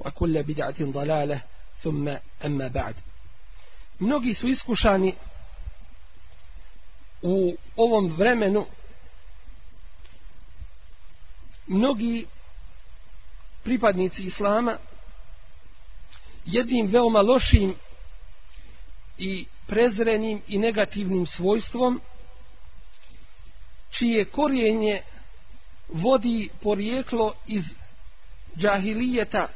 وكل بدعة ضلالة ثم أما بعد mnogi su iskušani u ovom vremenu mnogi pripadnici islama jednim veoma lošim i prezrenim i negativnim svojstvom čije korijenje vodi porijeklo iz džahilijeta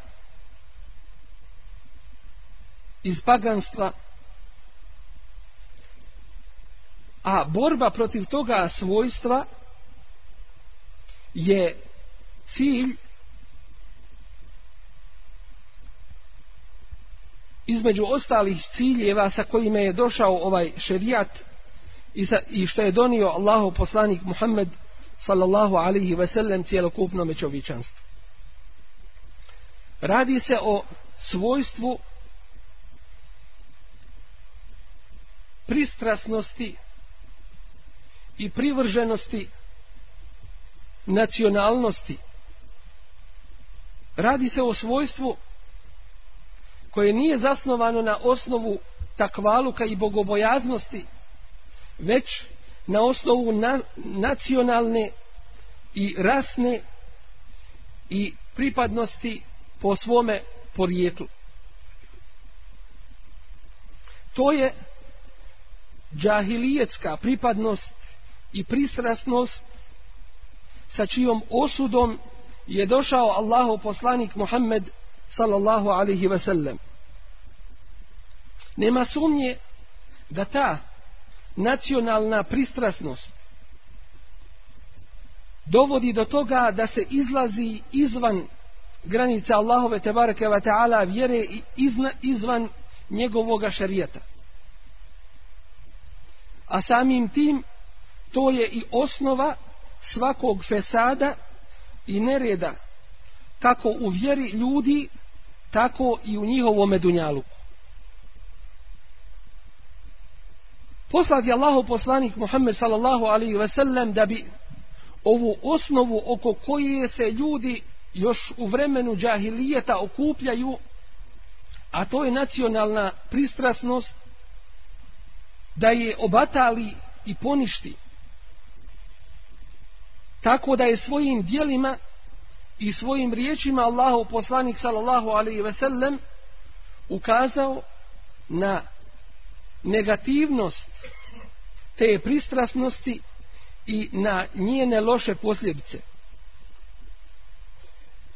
iz paganstva a borba protiv toga svojstva je cilj između ostalih ciljeva sa kojima je došao ovaj šerijat i, sa, i što je donio Allahu poslanik Muhammed sallallahu alaihi ve sellem cijelokupnom čovječanstvu. Radi se o svojstvu pristrasnosti i privrženosti nacionalnosti. Radi se o svojstvu koje nije zasnovano na osnovu takvaluka i bogobojaznosti, već na osnovu na, nacionalne i rasne i pripadnosti po svome porijeklu. To je džahilijetska pripadnost i pristrasnost sa čijom osudom je došao Allahu poslanik Muhammed sallallahu alaihi ve sellem. Nema sumnje da ta nacionalna pristrasnost dovodi do toga da se izlazi izvan granica Allahove tebareke ve ta'ala vjere i izna, izvan njegovoga šerijata. A samim tim to je i osnova svakog fesada i nereda kako u vjeri ljudi tako i u njihovom medunjalu. Poslat je Allahu poslanik Muhammed sallallahu alaihi ve sellem da bi ovu osnovu oko koje se ljudi još u vremenu džahilijeta okupljaju, a to je nacionalna pristrasnost, da je obatali i poništi. Tako da je svojim dijelima i svojim riječima Allahu poslanik sallallahu alaihi ve sellem ukazao na negativnost te pristrasnosti i na njene loše posljedice.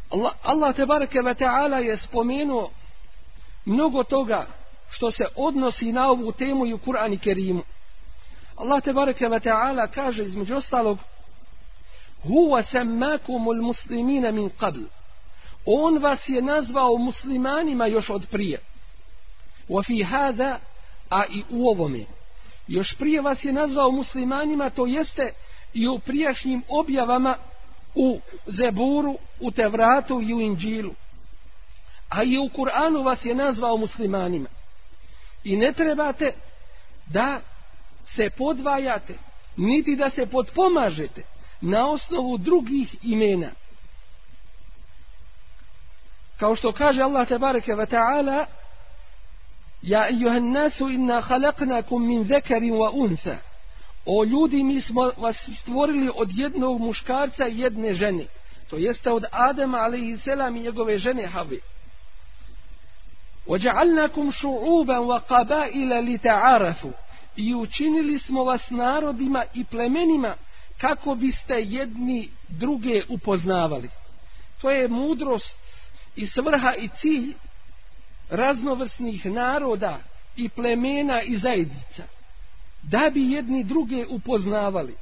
Allah, Allah te bareke ve ta'ala je spomenuo mnogo toga što se odnosi na ovu temu i u Kur'an i Kerimu. Allah te bareke ve ta'ala kaže između ostalog Huwa sammakumul muslimina min qabl. On vas je nazvao muslimanima još od prije. Wa fi hada a i u ovome. Još prije vas je nazvao muslimanima, to jeste i u prijašnjim objavama u Zeburu, u Tevratu i u Inđilu. A i u Kur'anu vas je nazvao muslimanima. I ne trebate da se podvajate, niti da se podpomažete na osnovu drugih imena. Kao što kaže Allah tebareke ve ta'ala Ja ejuhan nasu inna khalaqnakum min zakarin wa untha O ljudi mi smo vas stvorili od jednog muškarca i jedne žene To jeste od Adama alejhi selam i njegove žene Have وَجَعَلْنَكُمْ شُعُوبًا وَقَبَائِلَ لِتَعَارَفُوا I učinili smo vas narodima i plemenima kako biste jedni druge upoznavali. To je mudrost i svrha i cilj raznovrsnih naroda i plemena i zajednica. Da bi jedni druge upoznavali.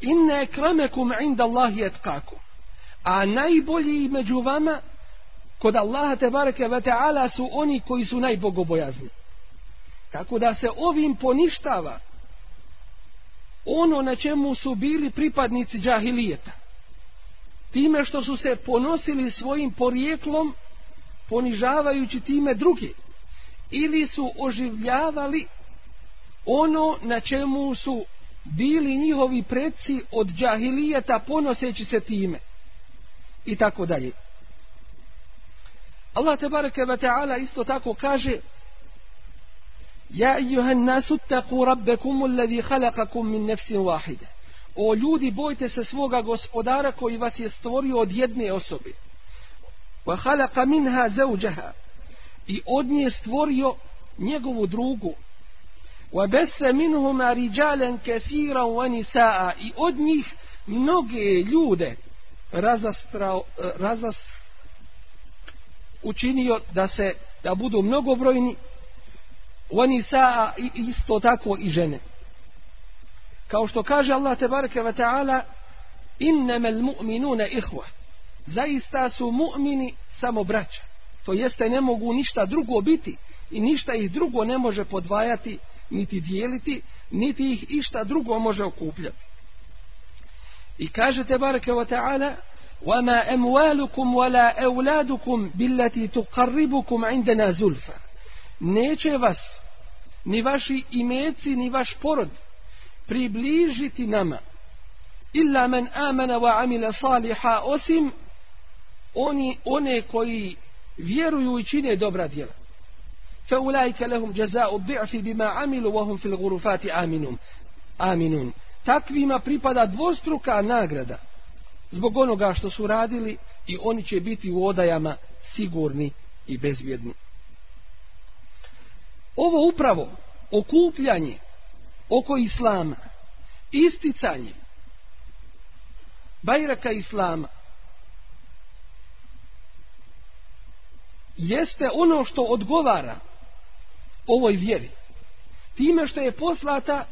Inne ekramekum inda Allahi etkakum. A najbolji među vama kod Allaha te bareke ve taala su oni koji su najbogobojazni. Tako da se ovim poništava ono na čemu su bili pripadnici džahilijeta. Time što su se ponosili svojim porijeklom, ponižavajući time druge. Ili su oživljavali ono na čemu su bili njihovi predci od džahilijeta ponoseći se time. I tako dalje. Allah te bareke ve taala isto tako kaže Ja ejuhan nasu taku rabbekum alladhi khalaqakum min nafsin wahide. O ljudi, bojte se svoga gospodara koji vas je stvorio od jedne osobe. Wa khalaqa minha zawjaha. I od nje stvorio njegovu drugu. Wa bassa minhuma rijalan kaseeran wa nisaa. I od njih mnoge ljude razastrao razastrao učinio da se da budu mnogobrojni oni sa isto tako i žene. Kao što kaže Allah te bareke ve taala innamal mu'minuna ihwa zaista su mu'mini samo braća. To jeste ne mogu ništa drugo biti i ništa ih drugo ne može podvajati niti dijeliti niti ih išta drugo može okupljati. I kaže te bareke ve taala وما أموالكم ولا أولادكم بالتي تقربكم عندنا زلفا neće vas ni vaši imeci ni vaš porod približiti nama illa men amana wa amila saliha osim oni one koji vjeruju i čine dobra djela fa ulaika lahum jazaa'u dhi'fi bima amilu wa hum fil ghurufati aminun aminun takvima pripada dvostruka nagrada zbog onoga što su radili i oni će biti u odajama sigurni i bezvjedni. Ovo upravo okupljanje oko islama, isticanje bajraka islama, jeste ono što odgovara ovoj vjeri. Time što je poslata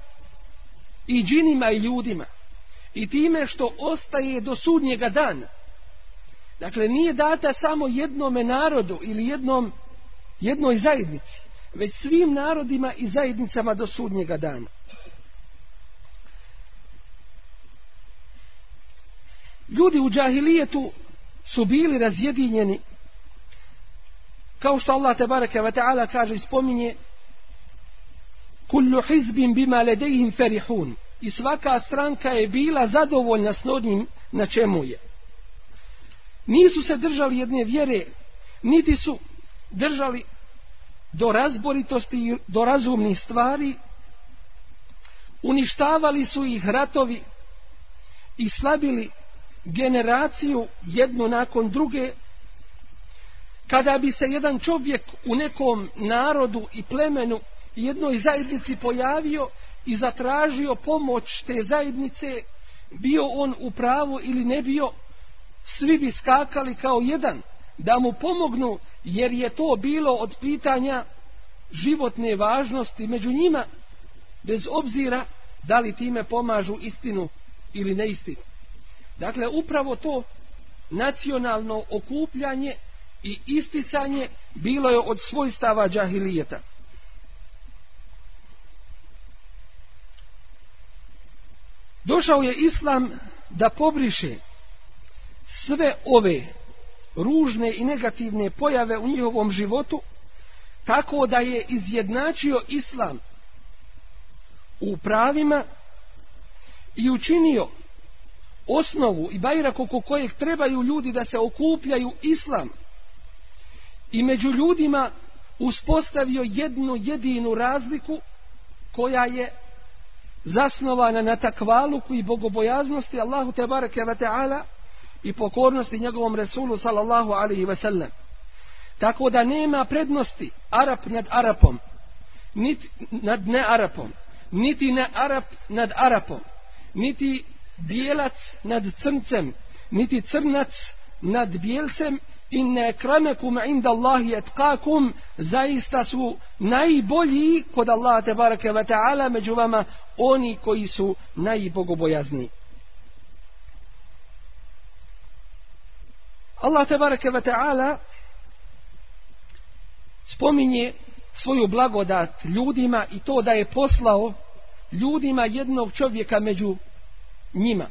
i džinima i ljudima – i time što ostaje do sudnjega dana. Dakle, nije data samo jednome narodu ili jednom, jednoj zajednici, već svim narodima i zajednicama do sudnjega dana. Ljudi u džahilijetu su bili razjedinjeni kao što Allah te bareke ve taala kaže i spominje kullu hizbin bima ladayhim farihun i svaka stranka je bila zadovoljna s onim na čemu je. Nisu se držali jedne vjere, niti su držali do razboritosti i do razumnih stvari, uništavali su ih ratovi i slabili generaciju jednu nakon druge, kada bi se jedan čovjek u nekom narodu i plemenu jednoj zajednici pojavio, i zatražio pomoć te zajednice, bio on u pravu ili ne bio, svi bi skakali kao jedan da mu pomognu, jer je to bilo od pitanja životne važnosti među njima, bez obzira da li time pomažu istinu ili neistinu. Dakle, upravo to nacionalno okupljanje i isticanje bilo je od svojstava džahilijeta. Došao je islam da pobriše sve ove ružne i negativne pojave u njihovom životu, tako da je izjednačio islam u pravima i učinio osnovu i bajrak oko kojeg trebaju ljudi da se okupljaju islam. I među ljudima uspostavio jednu jedinu razliku koja je zasnovana na takvaluku i bogobojaznosti Allahu te bareke ve taala i pokornosti njegovom resulu sallallahu alaihi ve sellem. Tako da nema prednosti Arab nad Arapom, niti nad ne Arapom, niti ne Arab nad Arapom, niti bijelac nad crncem, niti crnac nad bijelcem, inne kramekum inda Allahi etkakum, zaista su najbolji kod Allaha te barake wa ta'ala među vama oni koji su najbogobojazni. Allah te barake wa ta'ala spominje svoju blagodat ljudima i to da je poslao ljudima jednog čovjeka među njima.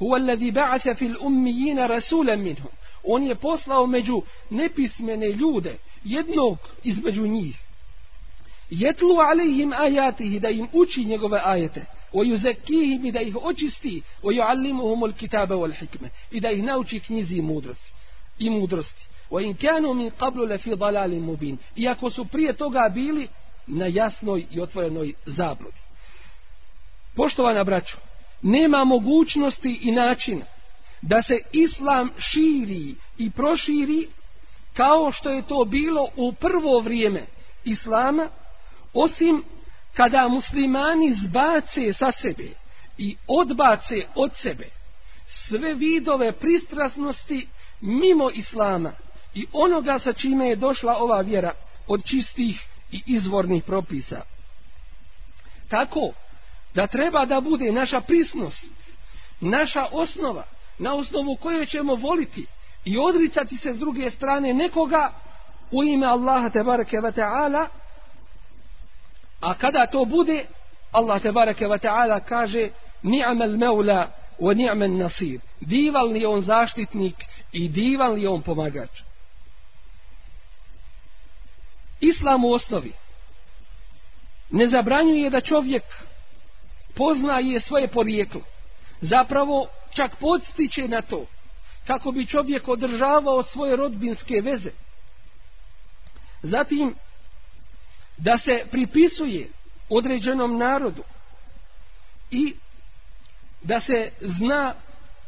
Huwa alladhi ba'atha fil ummiyina rasulan minhum. On je poslao među nepismene ljude jednog između njih. Jetlu alihim ajatihi da im uči njegove ajete. Wa yuzakkihim i da ih očisti. Wa yuallimuhum al-kitaba wal hikme. I da ih nauči knjizi i mudrosti. I mudrosti. Wa in kanu min qablu la fi dalalin mubin. Iako su prije toga bili na jasnoj i otvorenoj zabludi. Poštovana braćo, nema mogućnosti i načina da se islam širi i proširi kao što je to bilo u prvo vrijeme islama, osim kada muslimani zbace sa sebe i odbace od sebe sve vidove pristrasnosti mimo islama i onoga sa čime je došla ova vjera od čistih i izvornih propisa. Tako da treba da bude naša prisnost, naša osnova, na osnovu koje ćemo voliti i odricati se s druge strane nekoga u ime Allaha tebareke ve ta'ala, a kada to bude, Allah tebareke ve ta'ala kaže ni'mal meula wa ni'mal nasir. Divan li on zaštitnik i divan li on pomagač. Islam u osnovi ne zabranjuje da čovjek poznaje svoje porijeklo. Zapravo čak podstiče na to kako bi čovjek održavao svoje rodbinske veze. Zatim da se pripisuje određenom narodu i da se zna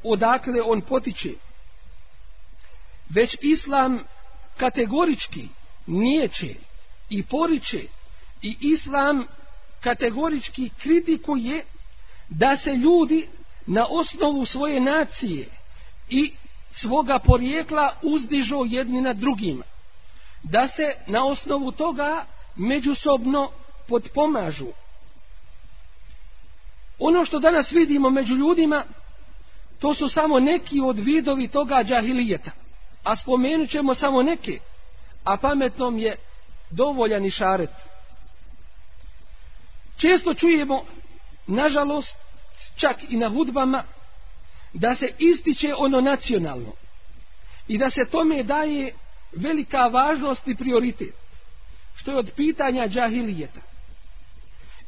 odakle on potiče. Već islam kategorički nijeće i poriče i islam kategorički kritikuje da se ljudi na osnovu svoje nacije i svoga porijekla uzdižu jedni nad drugima. Da se na osnovu toga međusobno podpomažu. Ono što danas vidimo među ljudima, to su samo neki od vidovi toga džahilijeta. A spomenut ćemo samo neke, a pametnom je dovoljan i šaret. Često čujemo, nažalost, čak i na hudbama, da se ističe ono nacionalno i da se tome daje velika važnost i prioritet, što je od pitanja džahilijeta.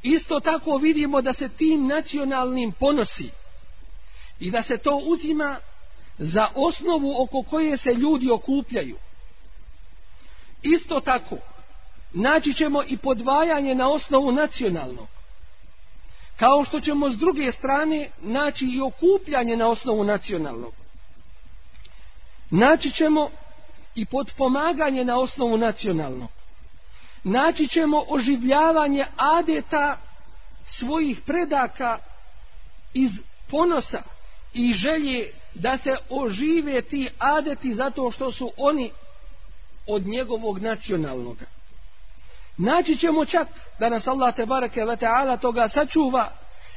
Isto tako vidimo da se tim nacionalnim ponosi i da se to uzima za osnovu oko koje se ljudi okupljaju. Isto tako, naći ćemo i podvajanje na osnovu nacionalnog. Kao što ćemo s druge strane naći i okupljanje na osnovu nacionalnog. Naći ćemo i podpomaganje na osnovu nacionalnog. Naći ćemo oživljavanje adeta svojih predaka iz ponosa i želje da se ožive ti adeti zato što su oni od njegovog nacionalnog. Naći ćemo čak da nas Allah te bareke ve ta'ala toga sačuva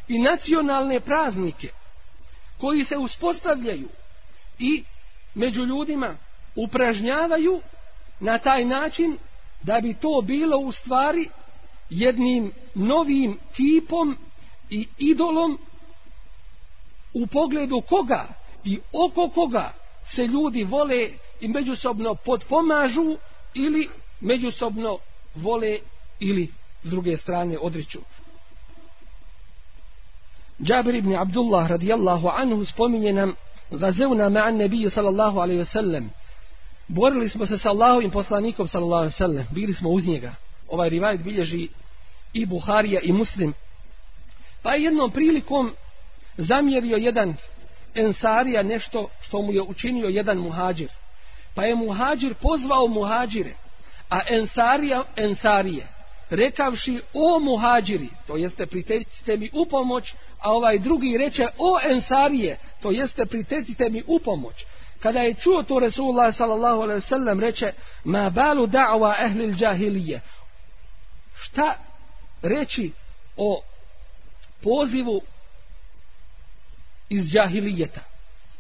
i nacionalne praznike koji se uspostavljaju i među ljudima upražnjavaju na taj način da bi to bilo u stvari jednim novim tipom i idolom u pogledu koga i oko koga se ljudi vole i međusobno podpomažu ili međusobno vole ili s druge strane odriču. Džabir ibn Abdullah radijallahu anhu spominje nam Gazevna ma'an nebiju sallallahu alaihi wasallam Borili smo se sa Allahovim poslanikom sallallahu alaihi wasallam Bili smo uz njega. Ovaj rivajt bilježi i Buharija i Muslim. Pa je jednom prilikom zamjerio jedan ensarija nešto što mu je učinio jedan muhađir. Pa je muhađir pozvao muhađire, a ensarija ensarije, rekavši o muhađiri, to jeste pritecite mi u pomoć, a ovaj drugi reče o ensarije, to jeste pritecite mi u pomoć. Kada je čuo to Resulullah sallallahu alaihi sallam reče ma balu da'wa ehlil džahilije. Šta reći o pozivu iz džahilijeta?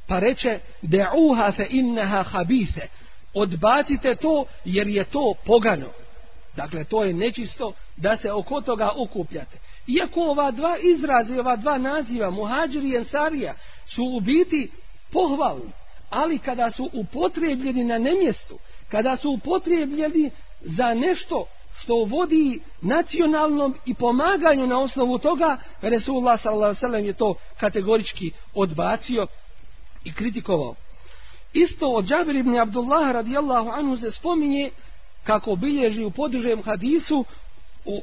Pa reče de'uha fe inneha habise. Odbacite to jer je to pogano. Dakle, to je nečisto da se oko toga okupljate. Iako ova dva izraza i ova dva naziva, muhađir i ensarija, su u biti pohvalni, ali kada su upotrebljeni na nemjestu, kada su upotrebljeni za nešto što vodi nacionalnom i pomaganju na osnovu toga, Resulullah s.a.v. je to kategorički odbacio i kritikovao. Isto od Džabir ibn Abdullah radijallahu anhu se spominje kako bilježi u podužem hadisu u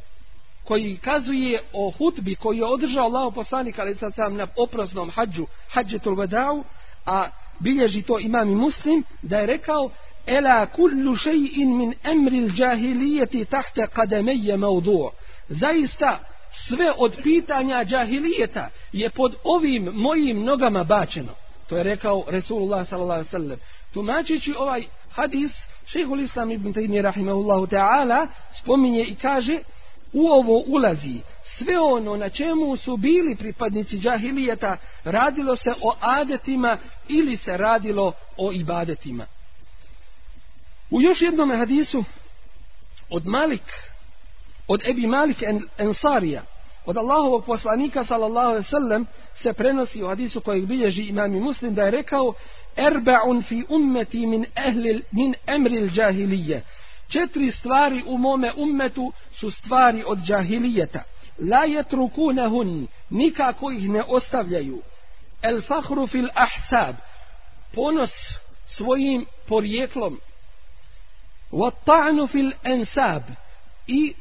koji kazuje o hutbi koji je održao Allah poslanik ali sad sam na oprosnom hađu hađetul vadau a bilježi to imam i muslim da je rekao ela kullu šeji'in min emril džahilijeti tahte kademeje maudu zaista sve od pitanja džahilijeta je pod ovim mojim nogama bačeno to je rekao Resulullah sallallahu alaihi sallam tumačići ovaj hadis šehhul islam ibn Taymi rahimahullahu ta'ala spominje i kaže u ovo ulazi sve ono na čemu su bili pripadnici džahilijeta radilo se o adetima ili se radilo o ibadetima. U još jednom hadisu od Malik, od Ebi Malik Ensarija, od Allahovog poslanika sallallahu alaihi sallam se prenosi u hadisu kojeg bilježi imam muslim da je rekao erba'un fi ummeti min, ehli, min emril džahilije. Četiri stvari u mome ummetu su stvari od džahilijeta. La yatrukunahun nikako ih ne ostavljaju. El fakhru fil ahsab ponos svojim porijeklom. Wa ta'nu fil ansab i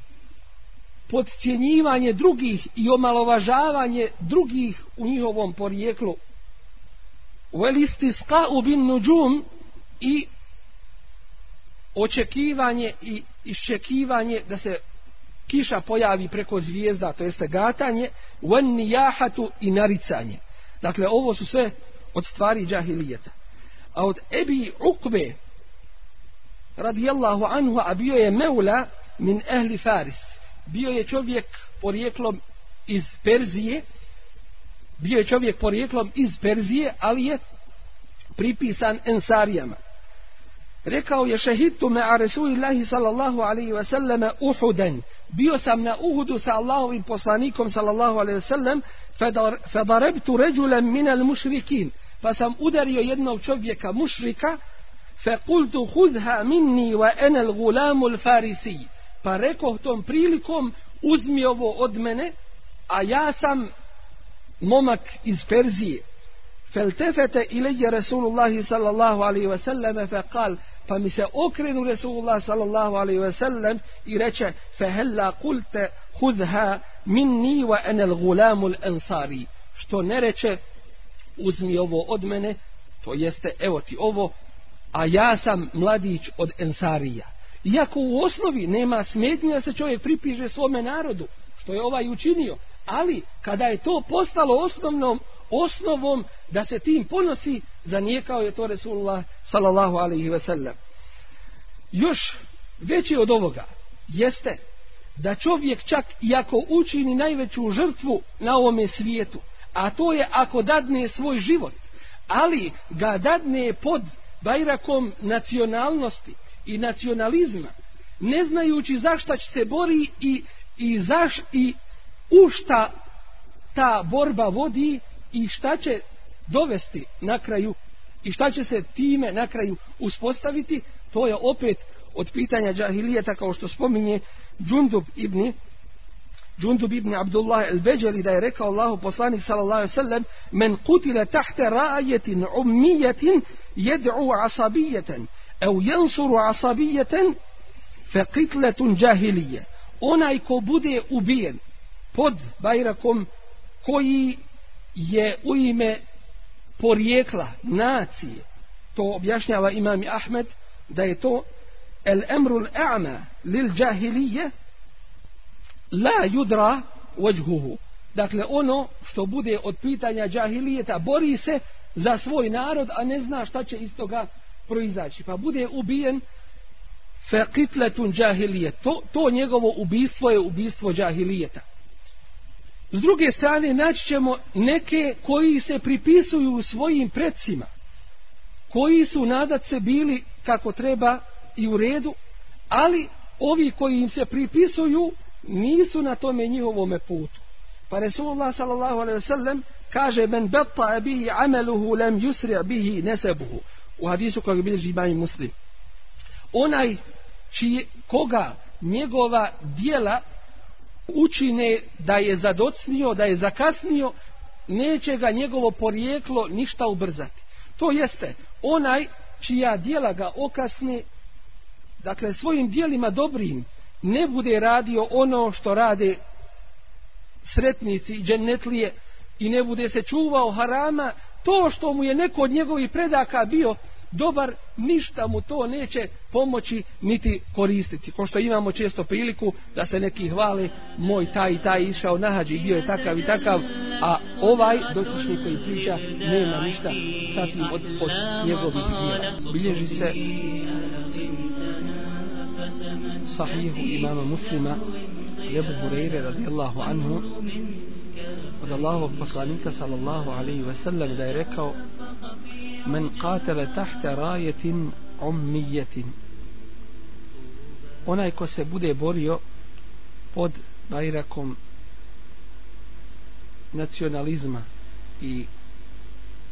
podcjenjivanje drugih i omalovažavanje drugih u njihovom porijeklu wal istisqa'u bin nujum i očekivanje i iščekivanje da se kiša pojavi preko zvijezda, to jeste gatanje, wan nijahatu i naricanje. Dakle, ovo su sve od stvari džahilijeta. A od Ebi Ukbe, radijallahu anhu, a bio je meula min ehli Faris. Bio je čovjek porijeklom iz Perzije, bio je čovjek porijeklom iz Perzije, ali je pripisan Ensarijama. Rekao je šehitu me a Resulillahi sallallahu alaihi ve selleme Uhuden. Bio sam na Uhudu sa Allahovim poslanikom sallallahu alaihi ve sellem fedarebtu ređulem minel mušrikin. Pa sam udario jednog čovjeka mušrika fe kultu hudha minni wa enel gulamu farisiji. Pa rekao tom prilikom uzmi ovo od mene a ja sam momak iz Perzije. Feltefete ilije Rasulullahi sallallahu alaihi wa sallam fe kal pa mi se okrenu Resulullah sallallahu alaihi wa sallam i reče fe hella kulte hudha minni wa enel gulamul ansari što ne reče uzmi ovo od mene to jeste evo ti ovo a ja sam mladić od ensarija iako u osnovi nema smetnje da se čovjek pripiže svome narodu što je ovaj učinio ali kada je to postalo osnovnom osnovom da se tim ponosi zanijekao je to Resulullah sallallahu alaihi ve sellem. Još veći od ovoga jeste da čovjek čak i ako učini najveću žrtvu na ovome svijetu a to je ako dadne svoj život ali ga dadne pod bajrakom nacionalnosti i nacionalizma ne znajući zašta će se bori i, i, zaš, i u šta ta borba vodi i šta će dovesti na kraju i šta će se time na kraju uspostaviti, to je opet od pitanja džahilijeta kao što spominje Džundub ibn Džundub ibn Abdullah el-Beđeli da je rekao Allahu poslanik sallallahu alaihi sallam men kutile tahte rajetin ummijetin jed'u asabijeten au jensuru asabijeten fe kitletun džahilije onaj ko bude ubijen pod bajrakom koji je u ime porijekla nacije to objašnjava imam Ahmed da je to el emru l'a'ma lil džahilije la yudra wajhuhu. Dakle ono što bude od pitanja džahilijeta bori se za svoj narod a ne zna šta će iz toga proizaći. Pa bude ubijen fekitletun džahilije. To, to njegovo ubistvo je ubistvo džahilijeta. S druge strane naći ćemo neke koji se pripisuju svojim predsima koji su nadat se bili kako treba i u redu ali ovi koji im se pripisuju nisu na tome njihovome putu. Pa Resulullah sallallahu alaihi ve sellem kaže men betta bihi ameluhu lem yusri bihi nesebuhu u hadisu kojeg bilježi imam muslim onaj čije, koga njegova dijela učine da je zadocnio, da je zakasnio, neće ga njegovo porijeklo ništa ubrzati. To jeste, onaj čija dijela ga okasne, dakle svojim dijelima dobrim, ne bude radio ono što rade sretnici i džennetlije i ne bude se čuvao harama, to što mu je neko od njegovih predaka bio dobar, ništa mu to neće pomoći niti koristiti. Ko što imamo često priliku da se neki hvale, moj taj i taj išao na hađi, bio je takav i takav, a ovaj dotični koji priča nema ništa sa tim od, od njegovih dijela. Bilježi se sahihu imama muslima Jebu Hureyre radijallahu anhu od Allahovog poslanika sallallahu alaihi ve sellem da je rekao men qatala tahta rajetin ummijetin. Onaj ko se bude borio pod bajrakom nacionalizma i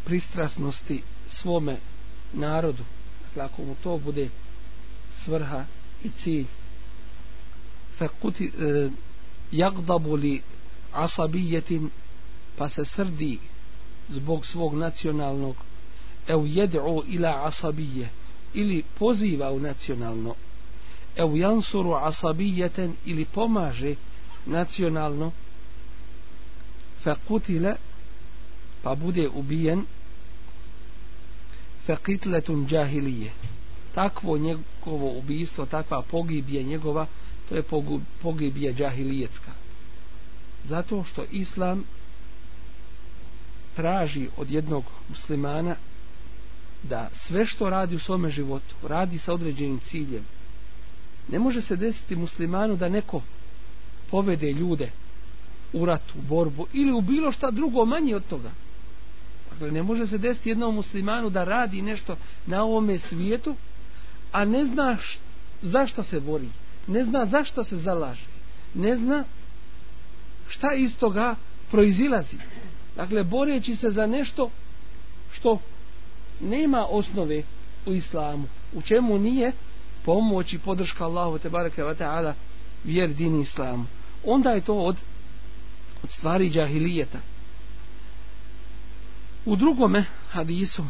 pristrasnosti svome narodu dakle ako mu to bude svrha i cilj fakuti e, jagdabu li asabijetin pa se srdi zbog svog nacionalnog ev jed'u ila asabije ili poziva u nacionalno ev jansuru asabijeten ili pomaže nacionalno fa kutile pa bude ubijen fa kitletun džahilije. Takvo njegovo ubijstvo takva pogibije njegova to je pogibije džahilijetska. Zato što islam traži od jednog muslimana da sve što radi u svome životu radi sa određenim ciljem. Ne može se desiti muslimanu da neko povede ljude u ratu, u borbu ili u bilo šta drugo manje od toga. Dakle ne može se desiti jednom muslimanu da radi nešto na ovome svijetu a ne zna š, zašto se bori ne zna zašto se zalaže ne zna šta iz toga proizilazi dakle boreći se za nešto što nema osnove u islamu u čemu nije pomoć i podrška Allahu te bareke ve taala vjer din islamu. Onda je to od od stvari džahilijeta. U drugome hadisu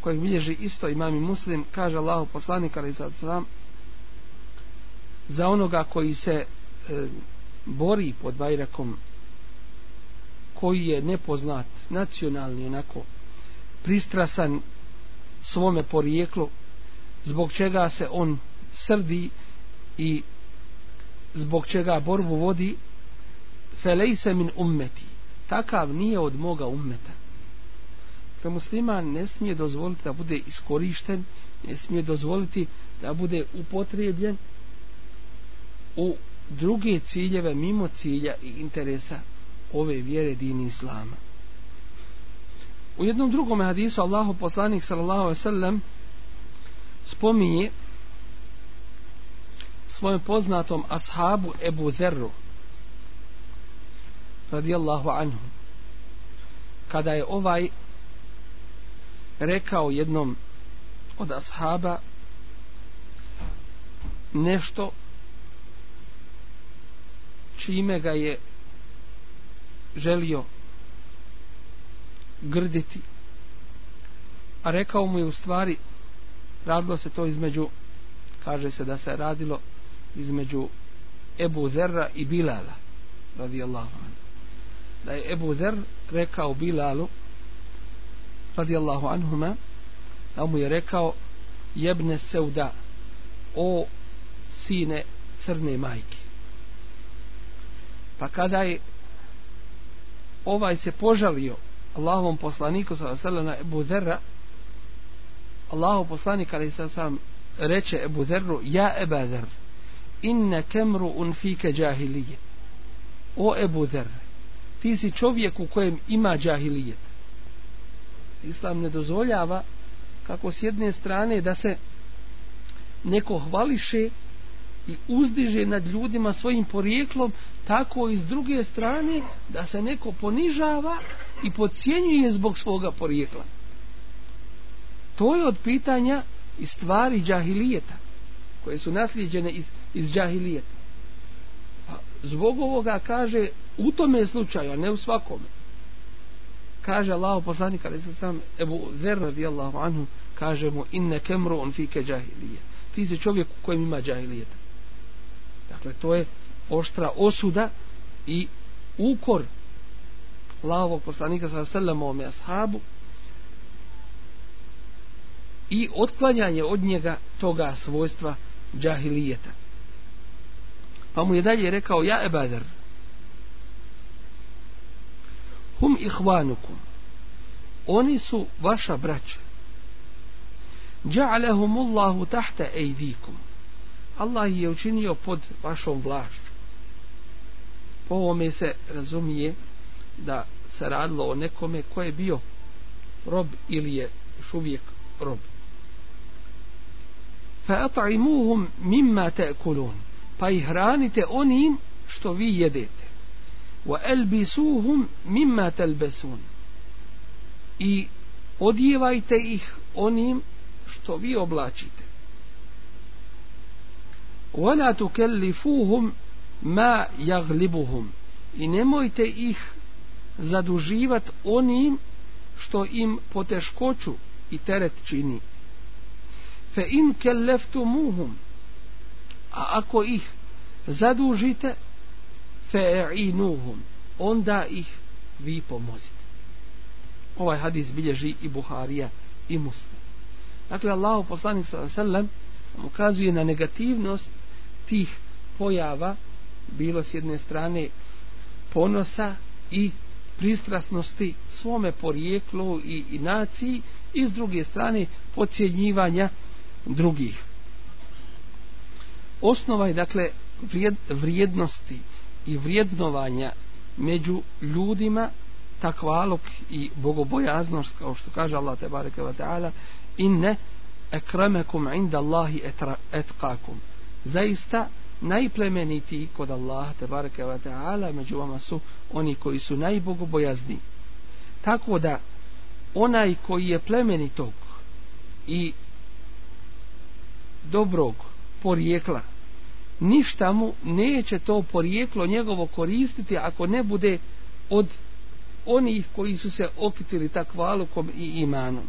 kojeg bilježi isto imam i muslim kaže Allahu poslanik ali sad sam za onoga koji se e, bori pod bajrakom koji je nepoznat nacionalni onako pristrasan svome porijeklu zbog čega se on srdi i zbog čega borbu vodi felejse min ummeti takav nije od moga ummeta. Da musliman ne smije dozvoliti da bude iskorišten ne smije dozvoliti da bude upotrijebljen u druge ciljeve mimo cilja i interesa ove vjere dini islama. U jednom drugom hadisu Allahu poslanik sallallahu alejhi ve sellem spominje svojem poznatom ashabu Ebu Zerru radijallahu anhu kada je ovaj rekao jednom od ashaba nešto čime ga je želio grditi a rekao mu je u stvari radilo se to između kaže se da se radilo između Ebu Zerra i Bilala radijallahu anhu. Da je Ebu Zer rekao Bilalu radijallahu anhuma da mu je rekao jebne seuda o sine crne majke. Pa kada je ovaj se požalio Allahovom poslaniku sa na Ebu Zerra. Allahov poslanik kada se sam reče Ebu Zerru ja Ebu Zer inne kemru un fike džahilije o Ebu Zer ti si čovjek u kojem ima džahilijet Islam ne dozvoljava kako s jedne strane da se neko hvališe i uzdiže nad ljudima svojim porijeklom, tako i s druge strane da se neko ponižava i podcjenjuje zbog svoga porijekla. To je od pitanja i stvari džahilijeta, koje su naslijeđene iz, iz džahilijeta. Pa zbog ovoga kaže u tome slučaju, a ne u svakome. Kaže Allah poslanik, ali sam Ebu Zer radijallahu anhu, kaže mu inne kemru on fike džahilije. Ti si čovjek u kojem ima džahilijeta. Dakle, to je oštra osuda i ukor Allahovog poslanika sa sallam ovome ashabu i otklanjanje od njega toga svojstva džahilijeta. Pa mu je dalje rekao, ja ebadar, hum ihvanukum, oni su vaša braća, ja'alahumullahu tahta ejdikum, Allah je učinio pod vašom vlašću. Po ovome se razumije da se radilo o nekome ko je bio rob ili je još uvijek rob. فَأَطْعِمُوهُمْ مِمَّا mimma ta'kulun. Pa ih hranite onim što vi jedete. وَأَلْبِسُوهُمْ مِمَّا mimma talbasun. I odjevajte ih onim što vi oblačite. ولا تكلفوهم ما يغلبهم i nemojte ih zaduživat onim što im poteškoću i teret čini fe in kelleftumuhum a ako ih zadužite fe inuhum onda ih vi pomozite ovaj hadis bilježi i Buharija i Muslim dakle Allah poslanik sallam ukazuje na negativnost tih pojava bilo s jedne strane ponosa i pristrasnosti svome porijeklu i, i naciji i s druge strane pocijenjivanja drugih. Osnova je dakle vrijed, vrijednosti i vrijednovanja među ljudima takvalog i bogobojaznost kao što kaže Allah te bareke ve taala inne akramakum inda Allahi etkakum zaista najplemeniti kod Allaha te bareke ve taala među vama su oni koji su najbogobojazni tako da onaj koji je plemenitog i dobrog porijekla ništa mu neće to porijeklo njegovo koristiti ako ne bude od onih koji su se okitili takvalukom i imanom.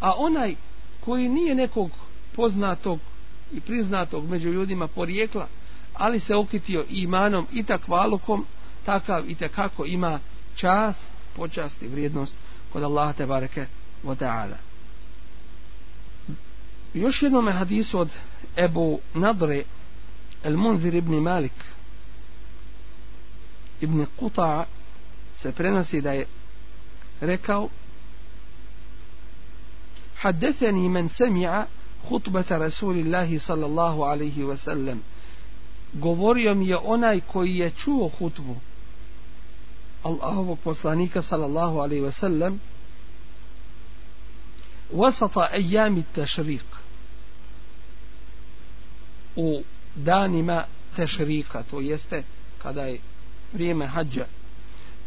A onaj koji nije nekog poznatog i priznatog među ljudima porijekla, ali se okitio imanom i takvalukom, takav i kako ima čas, počast i vrijednost kod Allaha te bareke wa ta'ala. Još jednom hadisu od Ebu Nadre El Munzir ibn Malik ibn Quta se prenosi da je rekao حدثني من سمع خطبة رسول الله صلى الله عليه وسلم govorio mi je onaj koji je čuo hutbu Allahovog poslanika sallallahu alaihi ve sellem wasata ejami tešrik u danima tešrika to jeste kada je vrijeme hađa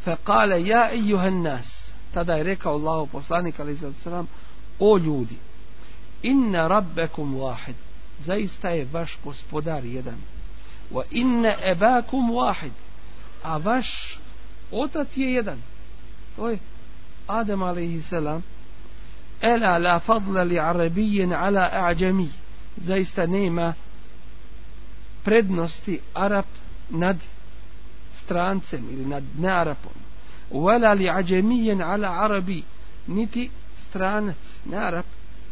fa kale ja ejuhan nas tada je rekao Allahov poslanik alaihi ve sellem o ljudi inna rabbekum wahid. Zaista je vaš gospodar jedan. Wa inna ebakum wahid. A vaš otac je jedan. To je Adem alaihi salam. Ela la fadla li arabijen ala a'đami zaista nema prednosti Arab nad strancem ili nad nearapom wala li a'đamijen ala arabi. Niti stranac nearap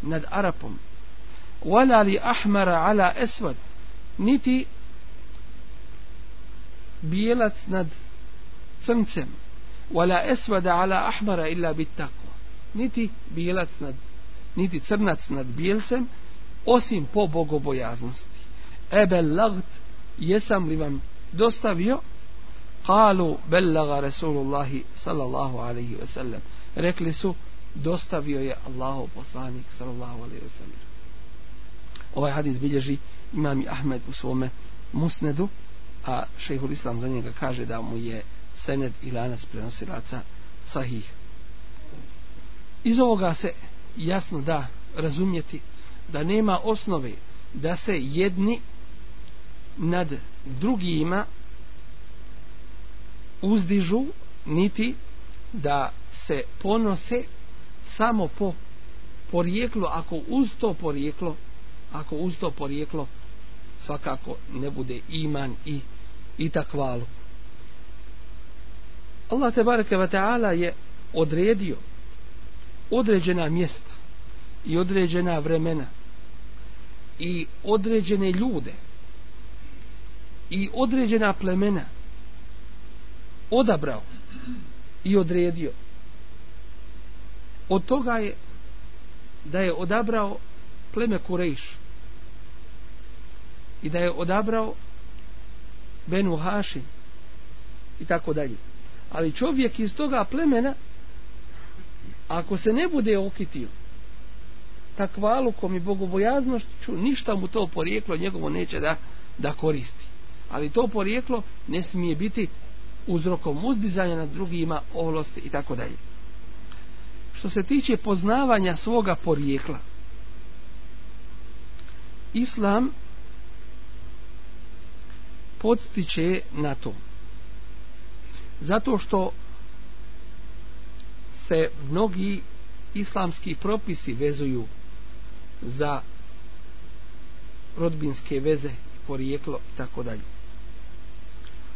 nad Arapom. Wala li ahmara ala esvad niti bijelac nad crncem. Wala esvada ala ahmara illa bit tako niti bijelac nad niti crnac nad bijelcem osim po bogobojaznosti. Ebel lagt jesam li vam dostavio? Kalu bellaga Rasulullahi sallallahu alaihi wasallam rekli su dostavio je Allahu poslanik sallallahu alejhi ve sellem ovaj hadis bilježi imam Ahmed u svome musnedu a Šejhul islam za njega kaže da mu je sened i lanac prenosilaca sahih. Iz ovoga se jasno da razumjeti da nema osnove da se jedni nad drugima uzdižu niti da se ponose samo po porijeklo ako uz to porijeklo ako uz to porijeklo svakako ne bude iman i i takvalu. Allah te bareke ve taala je odredio određena mjesta i određena vremena i određene ljude i određena plemena odabrao i odredio od toga je da je odabrao pleme Kurejš i da je odabrao Benu Hašim i tako dalje. Ali čovjek iz toga plemena ako se ne bude okitio takvalukom i bogobojaznošću ništa mu to porijeklo njegovo neće da, da koristi. Ali to porijeklo ne smije biti uzrokom uzdizanja nad drugima oholosti i tako dalje. Što se tiče poznavanja svoga porijekla, Islam podstiče na to. Zato što se mnogi islamski propisi vezuju za rodbinske veze, porijeklo i tako dalje.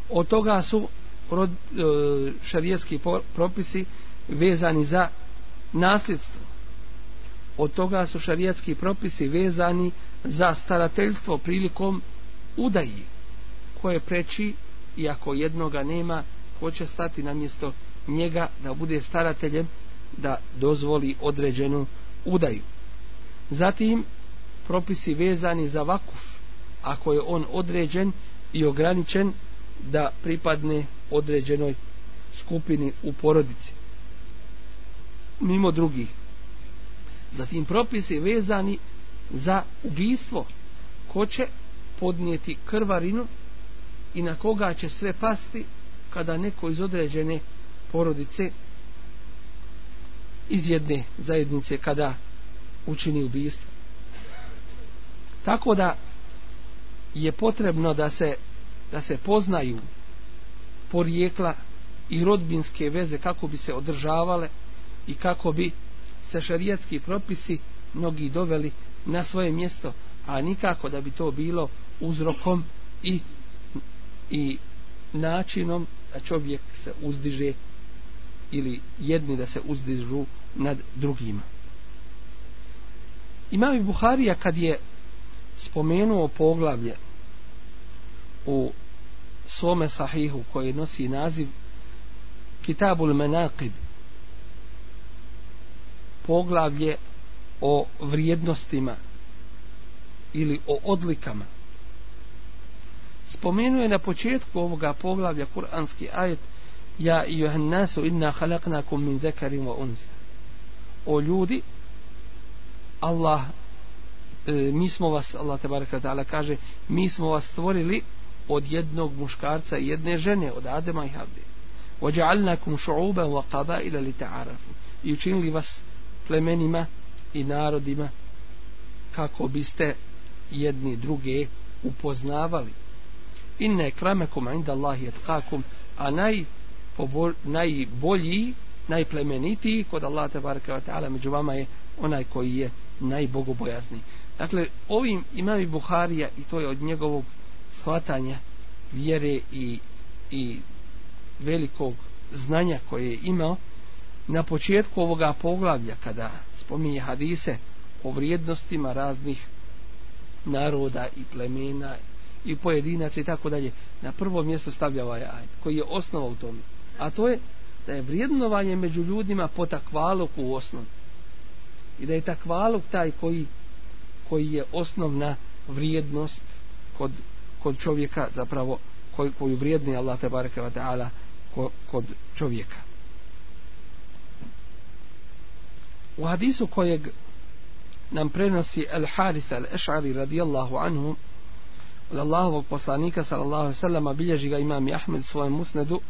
Od toga su rod, e, šarijetski propisi vezani za nasljedstvo. Od toga su šarijatski propisi vezani za starateljstvo prilikom udaji koje preči i ako jednoga nema ko će stati na mjesto njega da bude starateljem da dozvoli određenu udaju. Zatim propisi vezani za vakuf ako je on određen i ograničen da pripadne određenoj skupini u porodici mimo drugih zatim propisi vezani za ubijstvo ko će podnijeti krvarinu i na koga će sve pasti kada neko iz određene porodice iz jedne zajednice kada učini ubijstvo. Tako da je potrebno da se da se poznaju porijekla i rodbinske veze kako bi se održavale i kako bi se šarijatski propisi mnogi doveli na svoje mjesto, a nikako da bi to bilo uzrokom i, i načinom da čovjek se uzdiže ili jedni da se uzdižu nad drugima. Imam i Buharija kad je spomenuo poglavlje u svome sahihu koji nosi naziv Kitabul Menaqib poglavlje o vrijednostima ili o odlikama spomenuje na početku ovoga poglavlja kuranski ajet ja i johannasu inna halaknakum min zekarim wa unza o ljudi Allah e, mi smo vas Allah te baraka ta'ala kaže mi smo vas stvorili od jednog muškarca i jedne žene od Adema i Havde وجعلناكم شعوبا وقبائل لتعارفوا i učinili vas plemenima i narodima kako biste jedni druge upoznavali. Inne kramekum inda Allahi etkakum a naj, pobol, najbolji najplemenitiji kod Allah tabaraka wa ta'ala među vama je onaj koji je najbogobojazniji. Dakle ovim imami Buharija i to je od njegovog shvatanja vjere i, i velikog znanja koje je imao na početku ovoga poglavlja kada spominje hadise o vrijednostima raznih naroda i plemena i pojedinaca i tako dalje na prvo mjesto stavlja ovaj ajd koji je osnova u tome. A to je da je vrijednovanje među ljudima po takvalog u osnovi. I da je takvalog taj koji koji je osnovna vrijednost kod, kod čovjeka zapravo koju, koju vrijedni Allah te bareke ve taala kod čovjeka. u hadisu kojeg nam prenosi Al Harith Al Ash'ari radijallahu anhu od Allahovog poslanika sallallahu alejhi ve sellem bilježi ga imam Ahmed svojem musnedu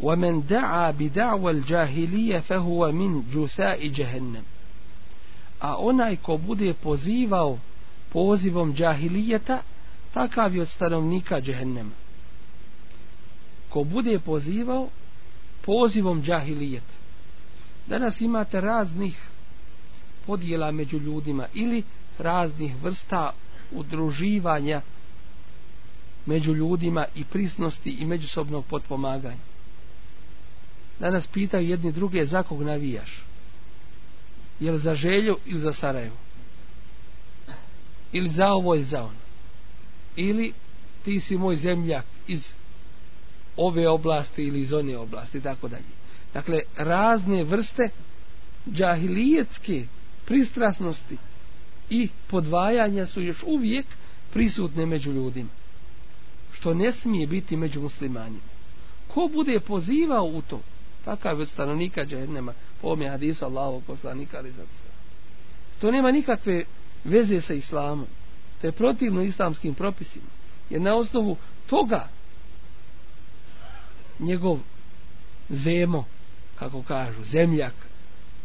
ومن دعا بدعوى الجاهلية فهو من جثاء جهنم a onaj ko bude pozivao pozivom džahilijeta takav je od stanovnika džehennema ko bude pozivao pozivom džahilijeta danas imate raznih podjela među ljudima ili raznih vrsta udruživanja među ljudima i prisnosti i međusobnog potpomaganja. Danas pitaju jedni druge za kog navijaš? Je li za želju ili za Sarajevo? Ili za ovo ili za ono? Ili ti si moj zemljak iz ove oblasti ili iz one oblasti tako dalje. Dakle razne vrste džahilijetske pristrasnosti i podvajanja su još uvijek prisutne među ljudima što ne smije biti među muslimanima. Ko bude pozivao u to takav od stanovnika džahennema po ome hadisu Allahovog poslanika ali zato to nema nikakve veze sa islamom. To je protivno islamskim propisima. Jer na osnovu toga njegov zemo kako kažu zemljak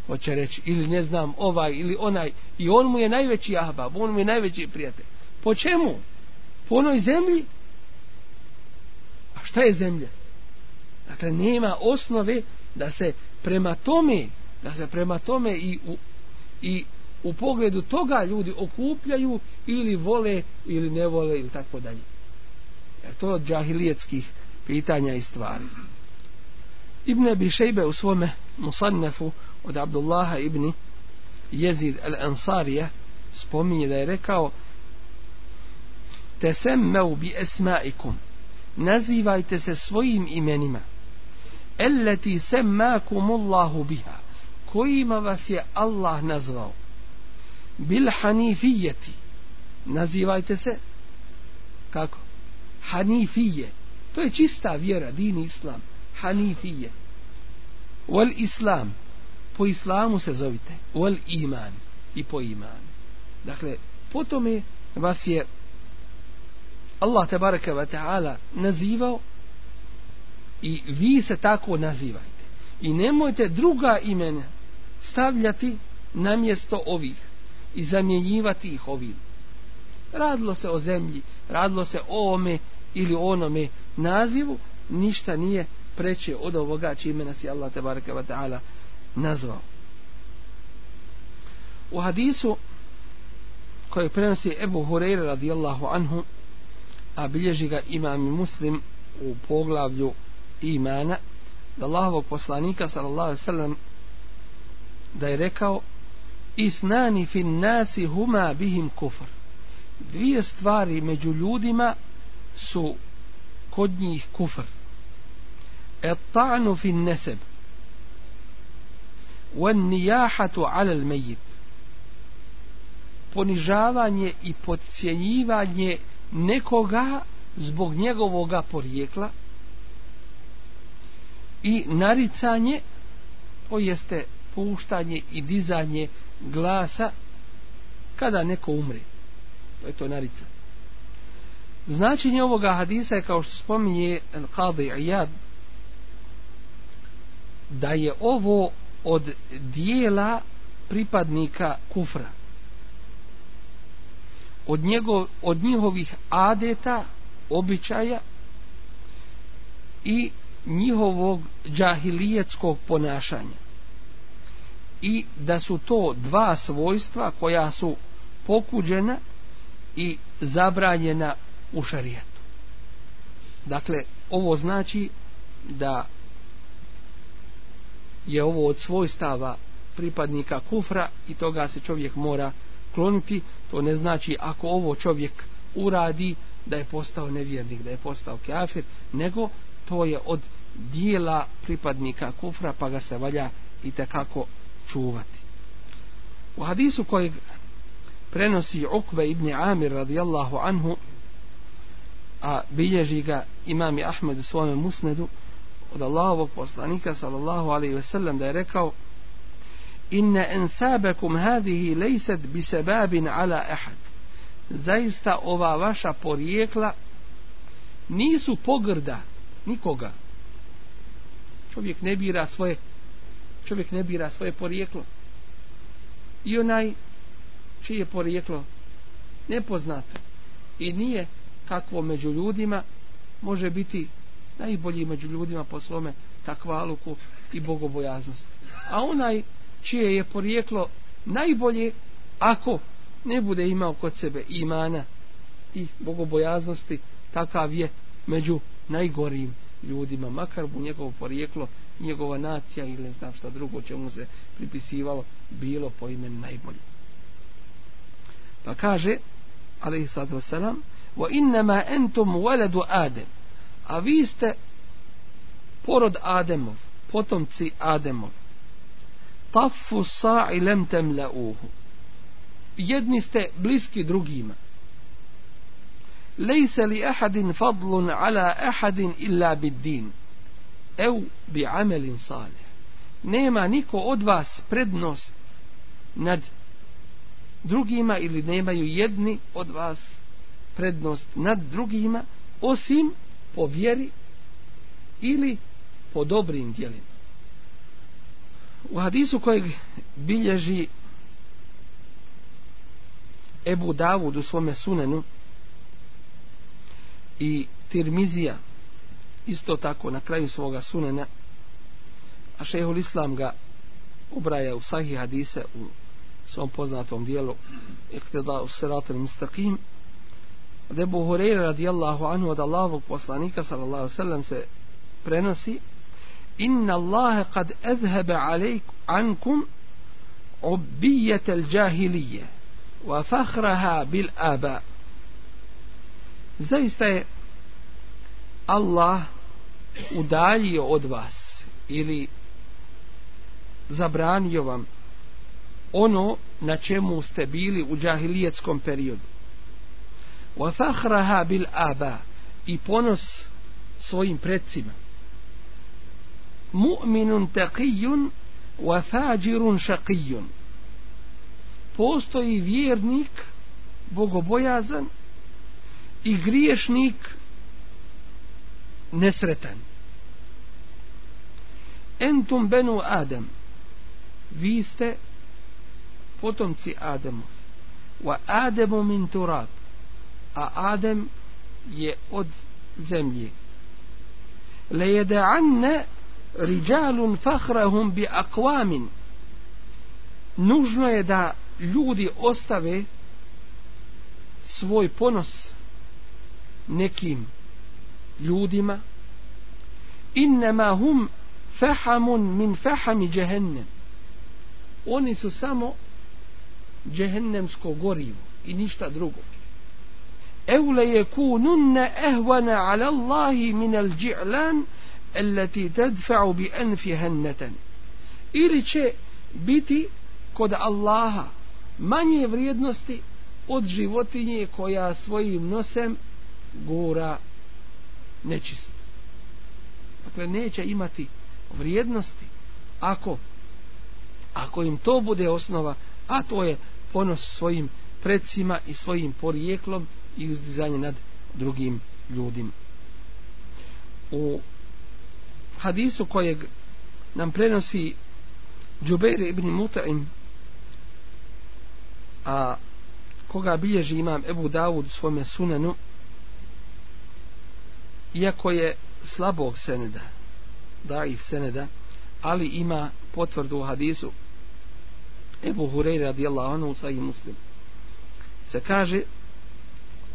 hoće reći ili ne znam ovaj ili onaj i on mu je najveći ahbab on mu je najveći prijatelj po čemu? po onoj zemlji a šta je zemlja? Dakle, nema osnove da se prema tome, da se prema tome i u, i u pogledu toga ljudi okupljaju ili vole ili ne vole ili tako dalje. Jer to od džahilijetskih pitanja i stvari. Ibn Abi Šejbe u svome musannefu od Abdullaha ibn Jezid al-Ansarija spominje da je rekao Tesemmeu bi esmaikum. Nazivajte se svojim imenima. Elleti semmakumullahu biha. Kojima vas je Allah nazvao? Bil hanifijeti. Nazivajte se kako? Hanifije to je čista vjera din islam. Hanifije. Wal islam. Po islamu se zovite. Wal iman. I po iman dakle po tome vas je Allah tabaraka ve taala nazivao i vi se tako nazivajte. I nemojte druga imena stavljati na mjesto ovih i zamjenjivati ih ovim. Radilo se o zemlji radilo se o ome ili onome nazivu ništa nije preće od ovoga čime nas je Allah tebareke wa ta'ala nazvao. U hadisu koji prenosi Ebu Hureyre radijallahu anhu a bilježi ga imam muslim u poglavlju imana da Allahovog poslanika sallallahu alaihi sallam da je rekao isnani fin nasi huma bihim kufr. Dvije stvari među ljudima su kod njih kufr. Et ta'nu fin neseb wan nijahatu ala al mejit ponižavanje i podcjenjivanje nekoga zbog njegovoga porijekla i naricanje to jeste puštanje i dizanje glasa kada neko umre. To je to narica značenje ovoga hadisa je kao što spominje Al-Qadi Iyad da je ovo od dijela pripadnika kufra. Od, njegov, od njihovih adeta običaja i njihovog džahilijetskog ponašanja. I da su to dva svojstva koja su pokuđena i zabranjena u šarijetu. Dakle, ovo znači da je ovo od svojstava pripadnika kufra i toga se čovjek mora kloniti. To ne znači ako ovo čovjek uradi da je postao nevjernik, da je postao kafir, nego to je od dijela pripadnika kufra pa ga se valja i kako čuvati. U hadisu kojeg prenosi Ukve ibn Amir radijallahu anhu a bilježi ga imam i Ahmed u svome musnedu od Allahovog poslanika sallallahu alaihi ve sellem da je rekao inna ensabekum hadihi lejset bi sebabin ala ehad zaista ova vaša porijekla nisu pogrda nikoga. Čovjek ne bira svoje čovjek ne bira svoje porijeklo. I onaj čije porijeklo nepoznato i nije kakvo među ljudima može biti najbolji među ljudima po svome takvaluku i bogobojaznosti. A onaj čije je porijeklo najbolje ako ne bude imao kod sebe imana i bogobojaznosti, takav je među najgorijim ljudima, makar mu njegovo porijeklo, njegova nacija ili ne znam šta drugo čemu se pripisivalo, bilo po imenu najbolje. Pa kaže, alaihi sallatu wasalam, wa innama entum waladu Adem, a vi ste porod Ademov, potomci Ademov. Tafu sa'i lem temla'uhu. Jedni ste bliski drugima. Lejse li ahadin fadlun ala ahadin illa bid din. Ev bi amelin salih. Nema niko od vas prednost nad drugima ili nemaju jedni od vas prednost nad drugima osim po vjeri ili po dobrim djelima. U hadisu kojeg bilježi Ebu Davud u svome sunenu i Tirmizija isto tako na kraju svoga sunena a šehol Islam ga obraja u sahih hadise u svom poznatom dijelu iktida u siratel mustaqim od Ebu Hureyre radijallahu anhu od Allahovog poslanika sallallahu sallam se prenosi inna Allahe kad ezhebe alejkum ankum ubijete al wa fahraha bil aba zaista je Allah udaljio od vas ili zabranio vam ono na čemu ste bili u džahilijetskom periodu. Wa fakhraha bil aba i ponos svojim predcima Mu'minun taqiyun wa fajirun shaqiyun. Postoji vjernik bogobojazan i griješnik nesretan. Entum benu Adam. Vi ste potomci Adamu Wa Adamu min turab. A Adem je od zemlje. Le jede'anne rijalun fahrahum bi akvamin. Nužno je da ljudi ostave svoj ponos nekim ljudima innama hum fahamun min fahami jehennem oni su samo džehennemsko gorivo i ništa drugo. Eule je kununne ehvana ala Allahi min al dži'lan allati tadfa'u bi anfi hannatan. Ili će biti kod Allaha manje vrijednosti od životinje koja svojim nosem gura nečist. Dakle, neće imati vrijednosti ako ako im to bude osnova a to je ponos svojim predsima i svojim porijeklom i uzdizanje nad drugim ljudima. U hadisu kojeg nam prenosi Džubeir ibn Muta'im a koga bilježi imam Ebu Davud u svome sunanu iako je slabog seneda daif seneda ali ima potvrdu u hadisu Ebu Hureyre radijallahu anhu sahih muslim se kaže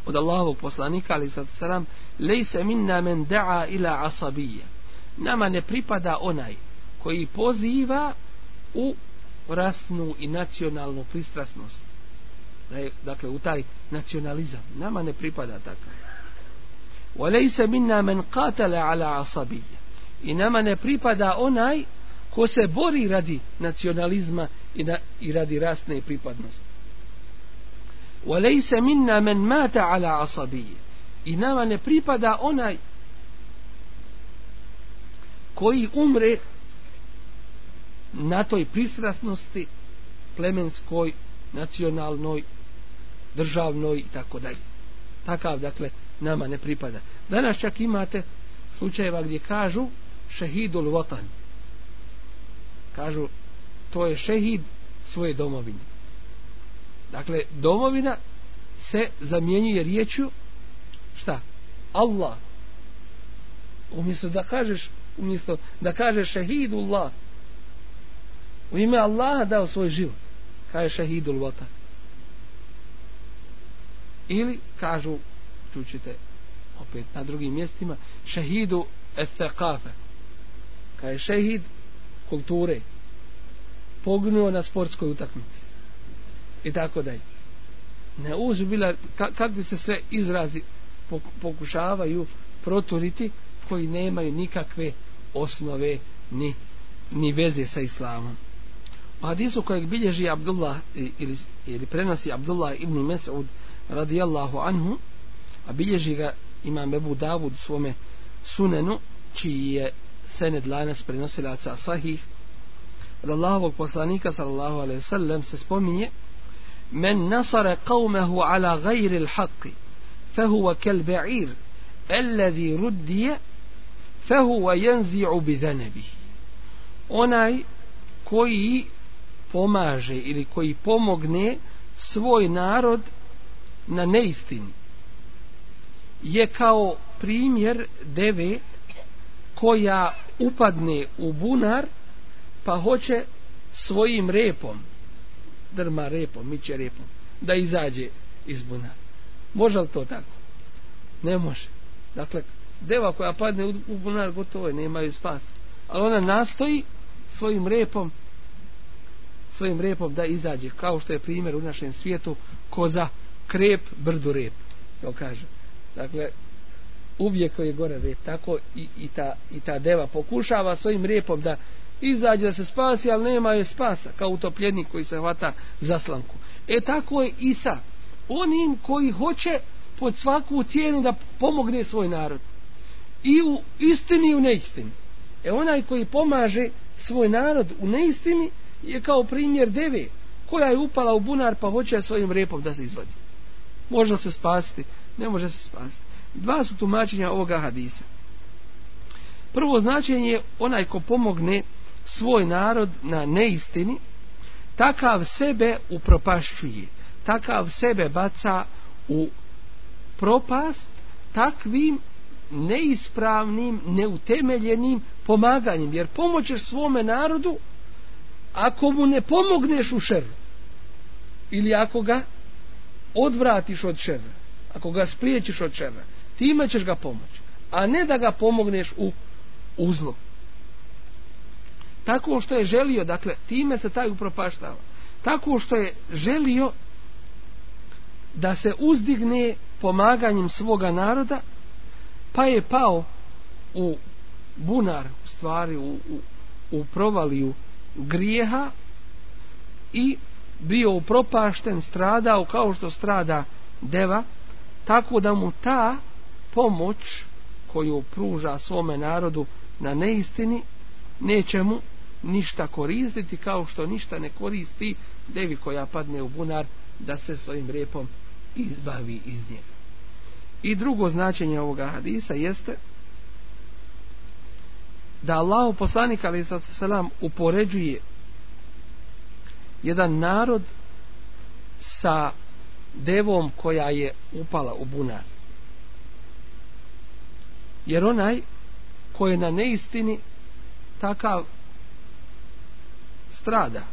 od Allahovog poslanika ali sad salam lejse minna men da'a ila asabije nama ne pripada onaj koji poziva u rasnu i nacionalnu pristrasnost. Dakle, u taj nacionalizam. Nama ne pripada takav. وَلَيْسَ مِنَّا مَنْ قَاتَلَ عَلَى عَصَبِيَّ I nama ne pripada onaj ko se bori radi nacionalizma i, na, i radi rasne pripadnosti. وَلَيْسَ مِنَّا مَنْ مَاتَ عَلَى عَصَبِيَّ I nama ne pripada onaj koji umre na toj pristrasnosti plemenskoj, nacionalnoj, državnoj i tako dalje. Takav, dakle, nama ne pripada. Danas čak imate slučajeva gdje kažu šehidul votan. Kažu, to je šehid svoje domovine. Dakle, domovina se zamjenjuje riječju šta? Allah. Umjesto da kažeš umjesto da kažeš šehidullah u ime Allaha dao svoj život kaže šehidul vatan ili kažu čućete opet na drugim mjestima šehidu efekafe kaže šehid kulture pognuo na sportskoj utakmici i tako dalje. Ne uzbila kak bi se sve izrazi pokušavaju proturiti koji nemaju nikakve osnove ni, ni veze sa islamom. U hadisu kojeg bilježi Abdullah ili, ili prenosi Abdullah ibn Mes'ud radijallahu anhu a bilježi ga imam Ebu Davud svome sunenu čiji je sened lanas prenosilaca sahih od Allahovog poslanika sallallahu alaihi sallam se spominje men nasara قومه ala غير الحق فهو كالبعير الذي alladhi فهو ينزع بذنبه. Bi onaj koji pomaže ili koji pomogne svoj narod na neistini je kao primjer deve koja upadne u bunar pa hoće svojim repom drma repom, miće repom da izađe iz bunara može li to tako? ne može. Dakle deva koja padne u bunar gotovo je, nemaju spas. Ali ona nastoji svojim repom svojim repom da izađe kao što je primjer u našem svijetu koza krep brdu rep to kaže. Dakle uvijek je gore rep tako i, i, ta, i ta deva pokušava svojim repom da izađe da se spasi ali nema je spasa kao utopljenik koji se hvata za slanku e tako je Isa, onim koji hoće pod svaku cijenu da pomogne svoj narod i u istini i u neistini e onaj koji pomaže svoj narod u neistini je kao primjer deve koja je upala u bunar pa hoće svojim repom da se izvadi. Može se spasiti? Ne može se spasiti. Dva su tumačenja ovoga hadisa. Prvo značenje je onaj ko pomogne svoj narod na neistini, takav sebe upropašćuje, takav sebe baca u propast takvim neispravnim, neutemeljenim pomaganjem. Jer pomoćeš svome narodu ako mu ne pomogneš u šeru ili ako ga odvratiš od šera ako ga spriječiš od šera time ćeš ga pomoći. A ne da ga pomogneš u uzlo tako što je želio dakle time se taj upropaštava. Tako što je želio da se uzdigne pomaganjem svoga naroda pa je pao u bunar u stvari u, u, u provaliju grijeha i bio upropašten, stradao kao što strada deva, tako da mu ta pomoć koju pruža svome narodu na neistini, neće mu ništa koristiti kao što ništa ne koristi devi koja padne u bunar da se svojim repom izbavi iz njega. I drugo značenje ovoga hadisa jeste da Allah poslanik ali sa selam upoređuje jedan narod sa devom koja je upala u bunar. Jer onaj koji je na neistini takav strada.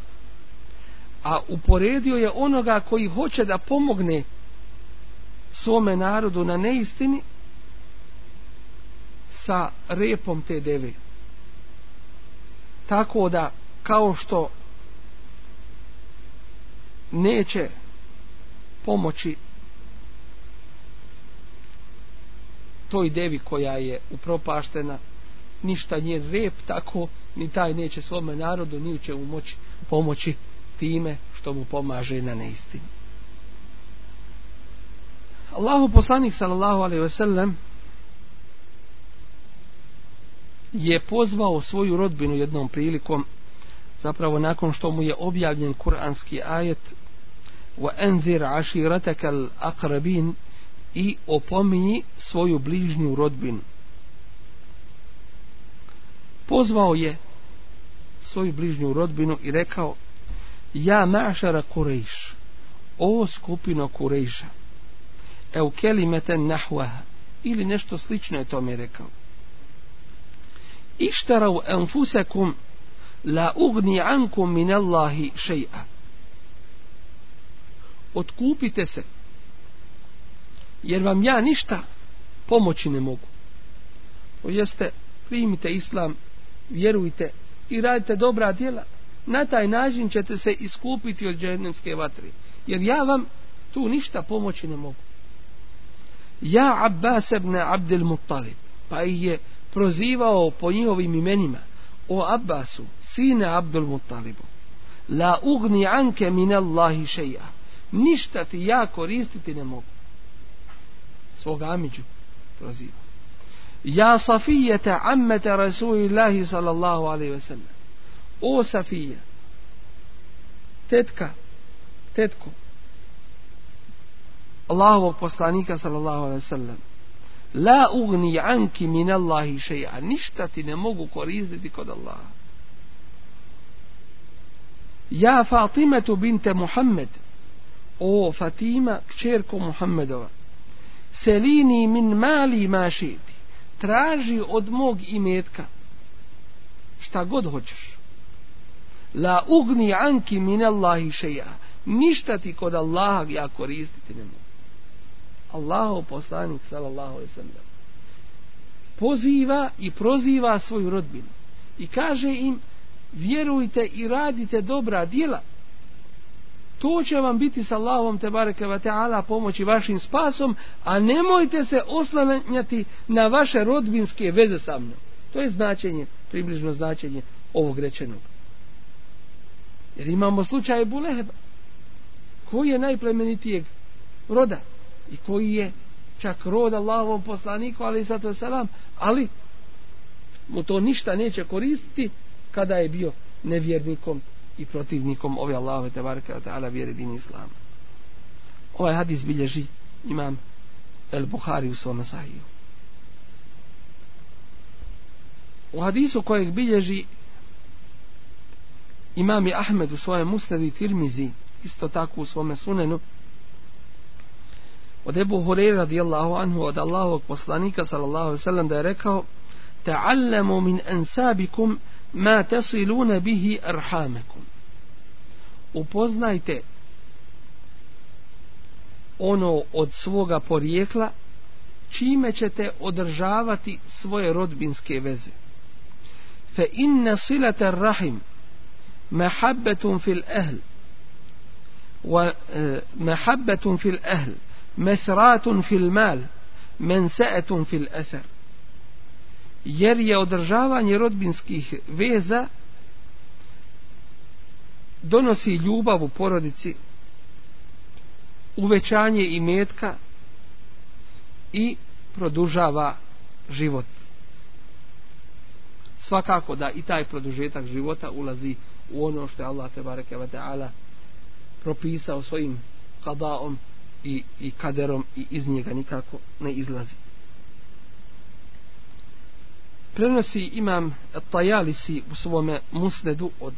A uporedio je onoga koji hoće da pomogne svome narodu na neistini sa repom te deve tako da kao što neće pomoći toj devi koja je upropaštena ništa nje rep tako ni taj neće svome narodu ni će mu moći pomoći time što mu pomaže na neistini. Allahu poslanik sallallahu alejhi ve sellem je pozvao svoju rodbinu jednom prilikom zapravo nakon što mu je objavljen kuranski ajet wa anzir ashiratakal aqrabin i opominji svoju bližnju rodbinu pozvao je svoju bližnju rodbinu i rekao ja ma'šara kurejš o skupino kurejša eu kelimeten nahvaha ili nešto slično je to mi rekao ištarav enfusekum la ugni ankum min Allahi šeja. otkupite se jer vam ja ništa pomoći ne mogu to jeste primite islam vjerujte i radite dobra djela. Na taj način ćete se iskupiti od džehennemske vatre. Jer ja vam tu ništa pomoći ne mogu. Ja Abbas ibn Abdel Muttalib pa ih je prozivao po njihovim imenima. O Abbasu sine Abdul Muttalibu la ugni anke min Allahi šeja. Ništa ti ja koristiti ne mogu. Svoga Amidžu proziva ja Safijete ammete Rasulillahi sallallahu alaihi ve sellem o Safije, tetka tetko Allahovog poslanika sallallahu alaihi ve sellem la ugni anki min Allahi šeja ništa ti ne mogu koristiti kod Allaha. Ja Fatimetu binte Muhammed o Fatima kćerko Muhammedova selini min mali mašiti traži od mog imetka. Šta god hoćeš. La ugni anki min Allahi šeja. Ništa ti kod Allaha ja koristiti ne mogu. Allahov poslanik sallallahu alejhi ve sellem poziva i proziva svoju rodbinu i kaže im vjerujte i radite dobra djela to će vam biti sa Allahom te bareke ve taala pomoći vašim spasom a nemojte se oslanjati na vaše rodbinske veze sa mnom. To je značenje približno značenje ovog rečenog. Jer imamo slučaj Buleheba koji je najplemenitijeg roda i koji je čak rod Allahovom poslaniku ali sato selam ali mu to ništa neće koristiti kada je bio nevjernikom i protivnikom ove Allahove tebareke taala vjere din islam ovaj hadis bilježi imam El Buhari u svom sahiju u hadisu kojeg bilježi imami Ahmed u svojem musnadu i tirmizi isto tako u svome sunenu od Ebu Hureyre radijallahu anhu od Allahovog poslanika sallallahu alaihi sallam da je rekao ta'allamu min ansabikum ma tasiluna bihi arhamakum upoznajte ono od svoga porijekla čime ćete održavati svoje rodbinske veze. Fa inna silata rahim mahabbetun fil ahl wa e, mahabbetun fil ahl mesratun fil mal mensaetun fil eser. Jer je održavanje rodbinskih veza donosi ljubav u porodici uvećanje i metka i produžava život svakako da i taj produžetak života ulazi u ono što je Allah te bareke ve taala propisao svojim kadaom i, i kaderom i iz njega nikako ne izlazi. Prenosi imam Tajalisi u svome musnedu od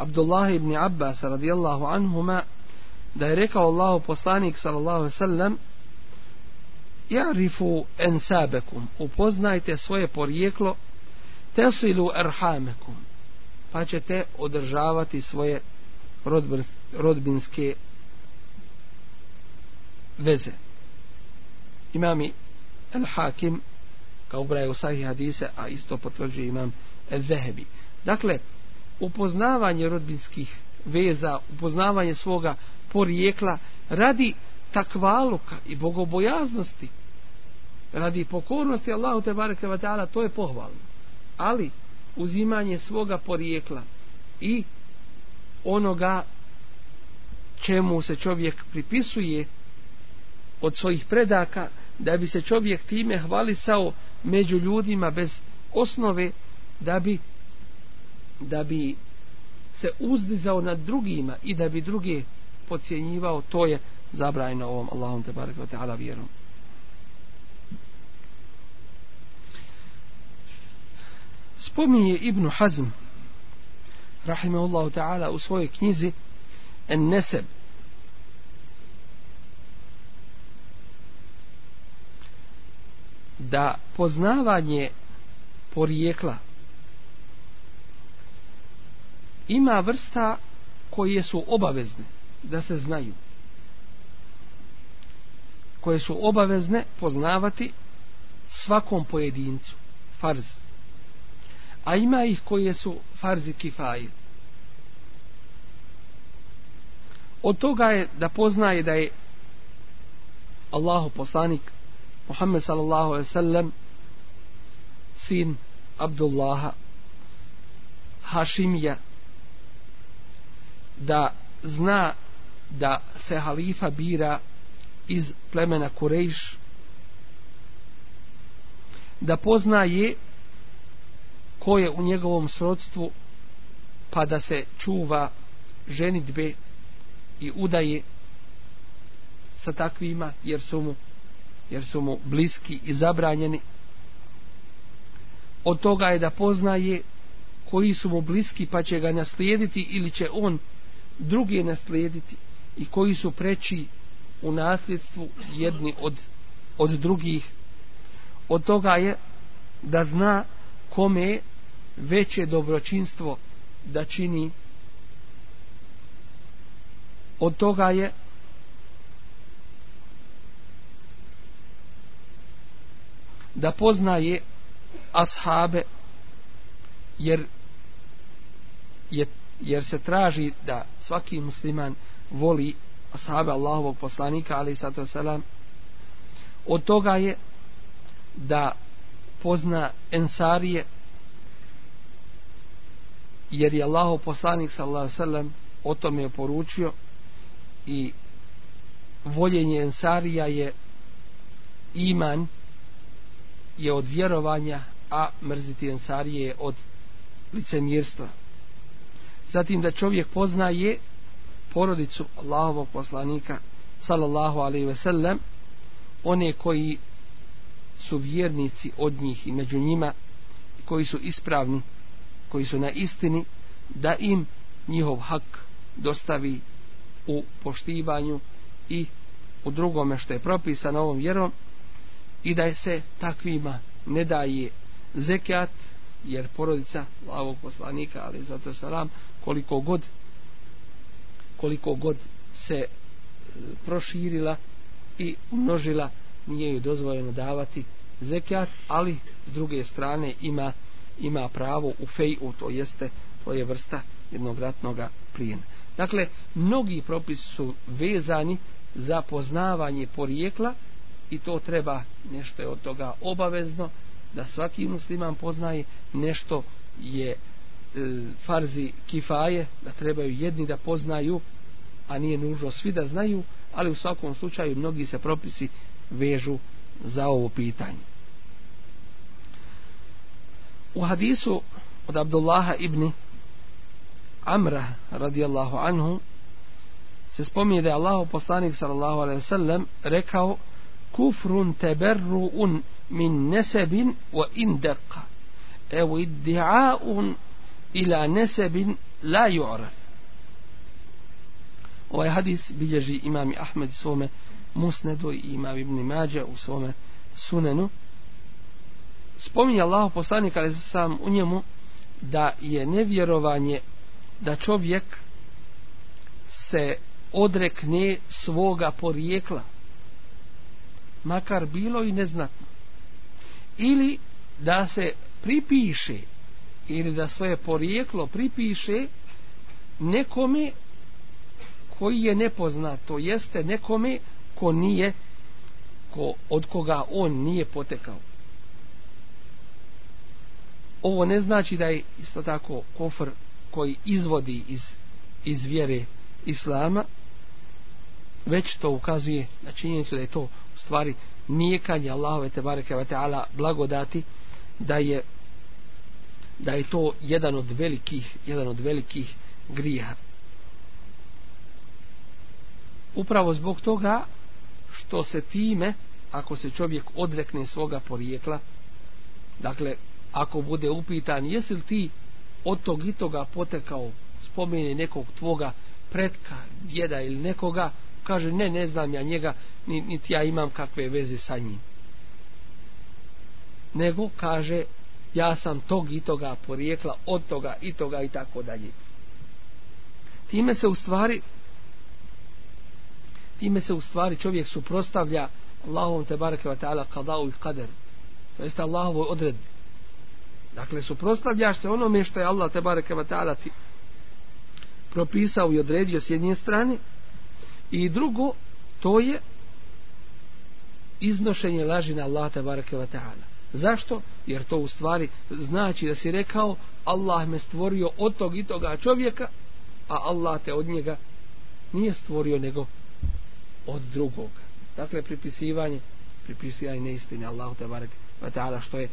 Abdullah ibn Abbas radijallahu anhuma da je rekao Allahu poslanik sallallahu sallam Ja'rifu ensabekum upoznajte svoje porijeklo tesilu erhamekum pa ćete održavati svoje rodbinske veze. Imami El Hakim kao ubraje u sahih hadise, a isto potvrđuje imam El Vehebi. Dakle, upoznavanje rodbinskih veza, upoznavanje svoga porijekla radi takvaluka i bogobojaznosti, radi pokornosti Allahu te bareke ve taala to je pohvalno. Ali uzimanje svoga porijekla i onoga čemu se čovjek pripisuje od svojih predaka da bi se čovjek time hvalisao među ljudima bez osnove da bi da bi se uzdizao nad drugima i da bi druge pocijenjivao to je zabrajno ovom Allahom te barek ta'ala vjerom. Spominje Ibn Hazm rahimahullahu ta'ala u svojoj knjizi En Neseb da poznavanje porijekla ima vrsta koje su obavezne da se znaju. Koje su obavezne poznavati svakom pojedincu. Farz. A ima ih koje su farzi kifaje. Od toga je da poznaje da je Allahu poslanik Muhammed sallallahu alaihi sallam sin Abdullaha Hašimija da zna da se halifa bira iz plemena Kurejš da poznaje ko je u njegovom srodstvu pa da se čuva ženitbe i udaje sa takvima jer su mu jer su mu bliski i zabranjeni. Od toga je da poznaje koji su mu bliski pa će ga naslijediti ili će on druge naslijediti i koji su preći u nasljedstvu jedni od, od drugih. Od toga je da zna kome veće dobročinstvo da čini. Od toga je da poznaje ashabe jer je, jer se traži da svaki musliman voli ashabe Allahovog poslanika ali sato selam od toga je da pozna ensarije jer je Allahov poslanik sallallahu alejhi ve sellem o tome je poručio i voljenje ensarija je iman je od vjerovanja, a mrziti ensarije je od licemirstva. Zatim da čovjek poznaje porodicu Allahovog poslanika sallallahu alaihi ve sellem one koji su vjernici od njih i među njima koji su ispravni koji su na istini da im njihov hak dostavi u poštivanju i u drugome što je propisano ovom vjerom i da se takvima ne daje zekat jer porodica ovog poslanika ali zato salam koliko god koliko god se e, proširila i umnožila, nije joj dozvoljeno davati zekat ali s druge strane ima ima pravo u feju to jeste to je vrsta jednog ratnog plijena. Dakle mnogi propisi su vezani za poznavanje porijekla i to treba nešto je od toga obavezno da svaki musliman poznaje nešto je e, farzi kifaje da trebaju jedni da poznaju a nije nužno svi da znaju ali u svakom slučaju mnogi se propisi vežu za ovo pitanje. U hadisu od Abdullaha ibn Amra radijallahu anhu se spominje da je Allah poslanik sallallahu alaihi sallam rekao kufrun teberru'un min نسب wa دق أو ادعاء ila نسب la يعرف ovaj hadis bilježi imami Ahmed svome musnedu i imam ibn Mađe u svome sunenu. Spominje Allah poslanik ali sam u njemu da je nevjerovanje da čovjek se odrekne svoga porijekla makar bilo i neznatno ili da se pripiše ili da svoje porijeklo pripiše nekome koji je nepoznat, to jeste nekome ko nije, ko, od koga on nije potekao. Ovo ne znači da je isto tako kofr koji izvodi iz, iz vjere Islama, već to ukazuje na činjenicu da je to stvari nijekanje Allahove te bareke ve taala blagodati da je da je to jedan od velikih jedan od velikih grijeha. Upravo zbog toga što se time ako se čovjek odrekne svoga porijekla dakle ako bude upitan jesi li ti od tog i toga potekao spomeni nekog tvoga pretka, djeda ili nekoga kaže ne, ne znam ja njega niti ja imam kakve veze sa njim. Nego kaže ja sam tog i toga porijekla od toga i toga i tako dalje. Time se u stvari time se u stvari čovjek suprostavlja Allahovom te bareke ve ta'ala kadau i kader to jest Allahovoj odredbi. Dakle suprostavljaš se onome što je Allah te bareke ve ta'ala ti propisao i odredio s jedne strane i drugo to je iznošenje laži na Allah te bareke wa ta'ala zašto? jer to u stvari znači da si rekao Allah me stvorio od tog i toga čovjeka a Allah te od njega nije stvorio nego od drugoga. Dakle, pripisivanje, pripisivanje neistine Allahu te wa ta'ala što je,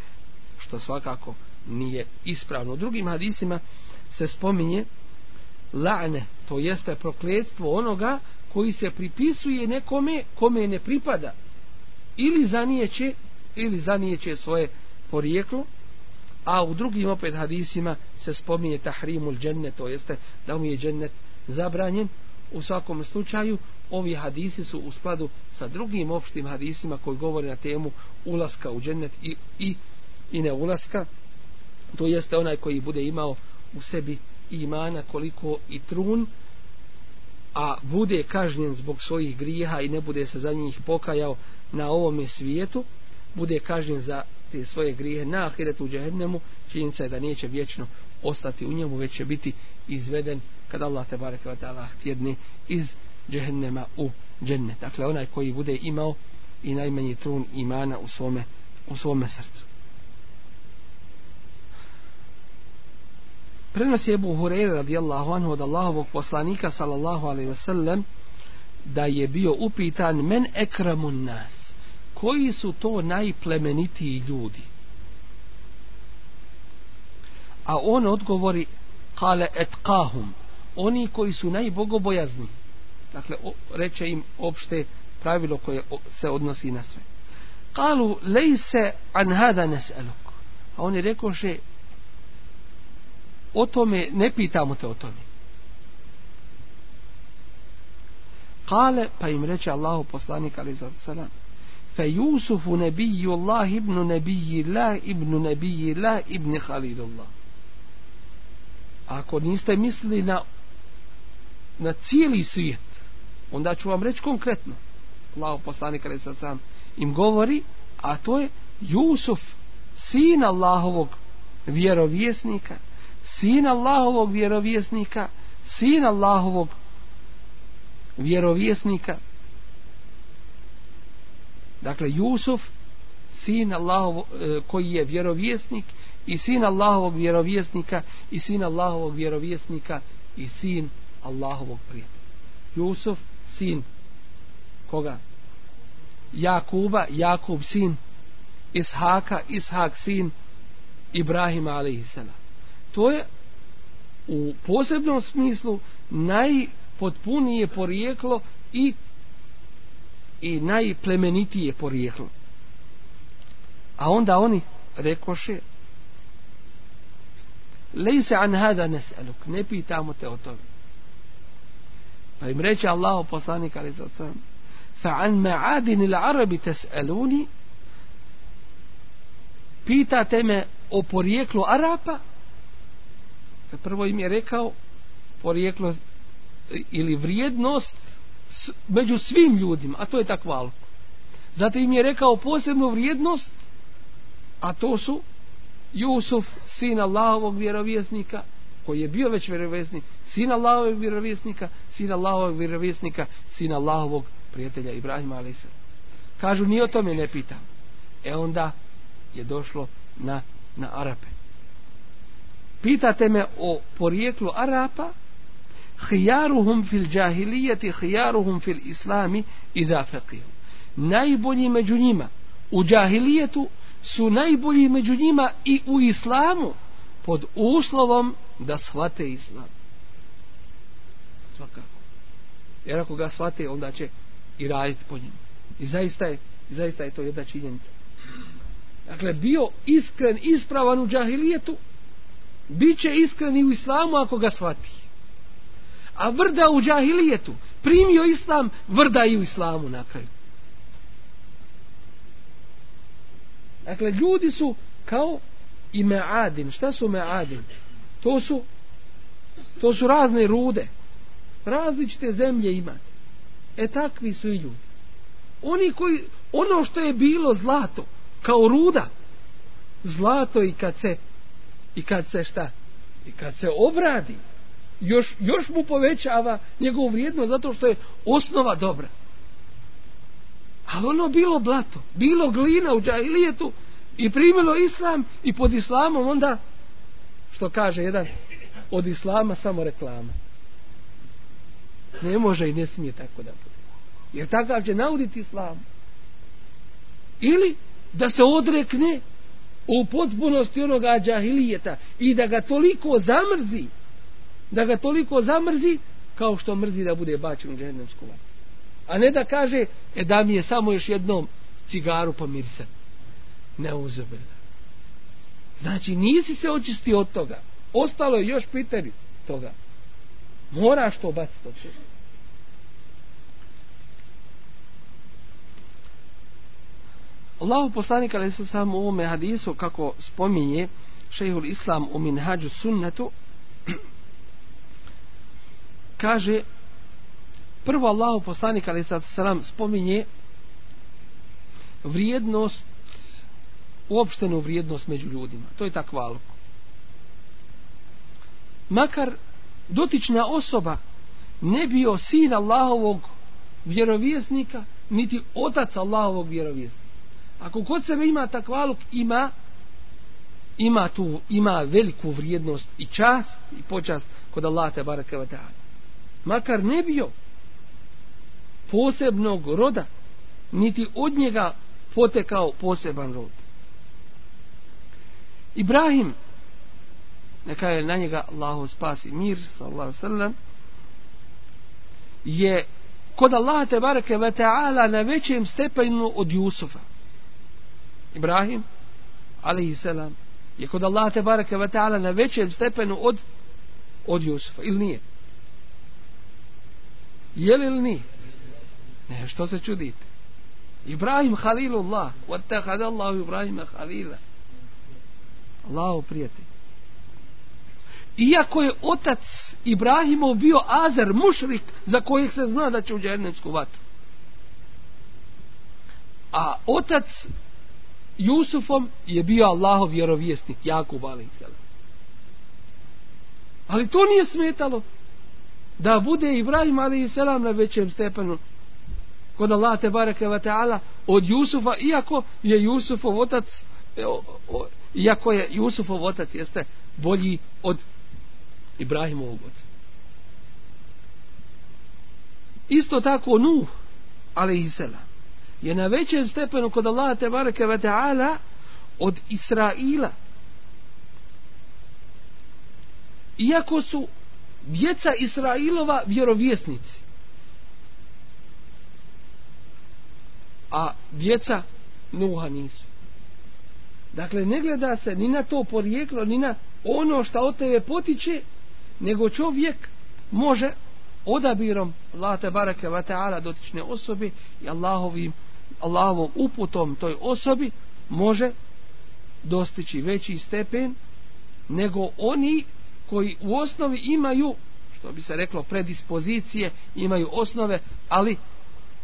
što svakako nije ispravno. U drugim hadisima se spominje la'ne, to jeste prokletstvo onoga koji se pripisuje nekome kome ne pripada. Ili zanijeće ili zanijeće svoje porijeklo a u drugim opet hadisima se spominje tahrimul džennet to jeste da mu je džennet zabranjen. U svakom slučaju ovi hadisi su u skladu sa drugim opštim hadisima koji govore na temu ulaska u džennet i, i, i ne ulaska. To jeste onaj koji bude imao u sebi imana koliko i trun a bude kažnjen zbog svojih grijeha i ne bude se za njih pokajao na ovome svijetu bude kažnjen za te svoje grijehe na ahiretu u džehennemu činjenica je da neće vječno ostati u njemu već će biti izveden kada Allah te bareke vatala htjedni htjedne iz džehennema u džennet. Dakle, onaj koji bude imao i najmanji trun imana u svome, u svome srcu. Prenosi Ebu Hureyre radijallahu anhu od Allahovog poslanika sallallahu alaihi wasallam da je bio upitan men ekramun nas koji su to najplemenitiji ljudi? A on odgovori kale etqahum oni koji su najbogobojazni. Dakle o, reče im opšte pravilo koje se odnosi na sve. Kalu lejse an hada neseluk. A oni rekoše o tome ne pitamo te o tome. Kale pa im reče Allahu poslanik ali za salam fe Jusufu nebiju Allah ibnu nebiji ibnu nebiji ibn Khalilullah ako niste mislili na na cijeli svijet onda ću vam reći konkretno. Allah poslanik ali za salam, im govori a to je Jusuf sin Allahovog vjerovjesnika sin Allahovog vjerovjesnika sin Allahovog vjerovjesnika dakle Jusuf sin Allahov e, koji je vjerovjesnik i sin Allahovog vjerovjesnika i sin Allahovog vjerovjesnika i sin Allahovog prijatelja Jusuf sin koga? Jakuba, Jakub sin Ishaka, Ishak sin Ibrahima alaihissalam. To je u posebnom smislu najpotpunije porijeklo i i najplemenitije porijeklo. A onda oni rekoše Lejse an hada nes'aluk, ne pitamo te o tome. Pa im reče Allahu poslanik ali za sam fa an ma'adin il arabi tes'aluni pitate me o porijeklu Arapa prvo im je rekao porijeklo ili vrijednost među svim ljudima a to je takvaluk zato im je rekao posebnu vrijednost a to su Jusuf, sin Allahovog vjerovjesnika, koji je bio već vjerovjesnik, sin Allahovog vjerovjesnika, sin Allahovog vjerovjesnika, sin Allahovog prijatelja Ibrahima a.s. Kažu, ni o tome ne pitam. E onda je došlo na, na Arape. Pitate me o porijeklu Arapa, hijaruhum fil džahilijeti, hijaruhum fil islami i da. Najbolji među njima u džahilijetu su najbolji među njima i u islamu pod uslovom da shvate islam. Svakako. Jer ako ga shvate, onda će i raditi po njemu. I zaista je, zaista je to jedna činjenica. Dakle, bio iskren, ispravan u džahilijetu, bit će u islamu ako ga shvati. A vrda u džahilijetu, primio islam, vrda i u islamu na kraju. Dakle, ljudi su kao i meadin. Šta su meadin? To su to su razne rude. Različite zemlje imate. E takvi su i ljudi. Oni koji, ono što je bilo zlato, kao ruda, zlato i kad se, i kad se šta? I kad se obradi, još, još mu povećava njegovu vrijednost zato što je osnova dobra. Ali ono bilo blato, bilo glina u džahilijetu i primilo islam i pod islamom onda, što kaže jedan, od islama samo reklama. Ne može i ne smije tako da bude. Jer takav će nauditi islam. Ili da se odrekne u potpunosti onoga džahilijeta i da ga toliko zamrzi, da ga toliko zamrzi kao što mrzi da bude bačen u džahnemsku vatru. A ne da kaže, e da mi je samo još jednom cigaru pomirisati. Ne uzabila. Znači, nisi se očistio od toga. Ostalo je još pitanje toga. Moraš to baciti od sebe. Allahu poslanik ali se sam u ovome hadisu kako spominje šehul islam u minhađu sunnetu kaže prvo Allahu poslanik ali se sam spominje vrijednost uopštenu vrijednost među ljudima. To je takvaluk makar dotična osoba ne bio sin Allahovog vjerovjesnika niti otac Allahovog vjerovjesnika ako kod sebe ima takvaluk ima ima tu ima veliku vrijednost i čast i počast kod Allah te baraka wa ta'ala. Makar ne bio posebnog roda niti od njega potekao poseban rod. Ibrahim neka je na njega Allahu spasi mir sallallahu sallam je kod Allah te baraka ve ta'ala na većem stepenu od Jusufa. Ibrahim alaihi salam je kod Allaha te baraka ve ta'ala na većem stepenu od od Jusufa ili nije? Je li ili nije? Ne što se čudite? Ibrahim halilullah vatahad Allah Ibrahima halila Allahu prijatelj. Iako je otac Ibrahimov bio Azer, mušrik, za kojeg se zna da će u džernemsku vatru. A otac Jusufom je bio Allahov vjerovjesnik, Jakub a.s. Ali to nije smetalo da bude Ibrahim a.s. na većem stepenu kod Allah te bareke ve ta'ala od Jusufa, iako je Jusufov otac e, iako je Jusufov otac jeste bolji od Ibrahimovog oca. Isto tako Nuh, alejhi selam je na većem stepenu kod Allaha te bareke ve taala od Israila. Iako su djeca Israilova vjerovjesnici. A djeca Nuha nisu. Dakle, ne gleda se ni na to porijeklo, ni na ono što od tebe potiče, nego čovjek može odabirom Allah te bareke ve taala dotične osobe i Allahovim Allahovom uputom toj osobi može dostići veći stepen nego oni koji u osnovi imaju što bi se reklo predispozicije imaju osnove ali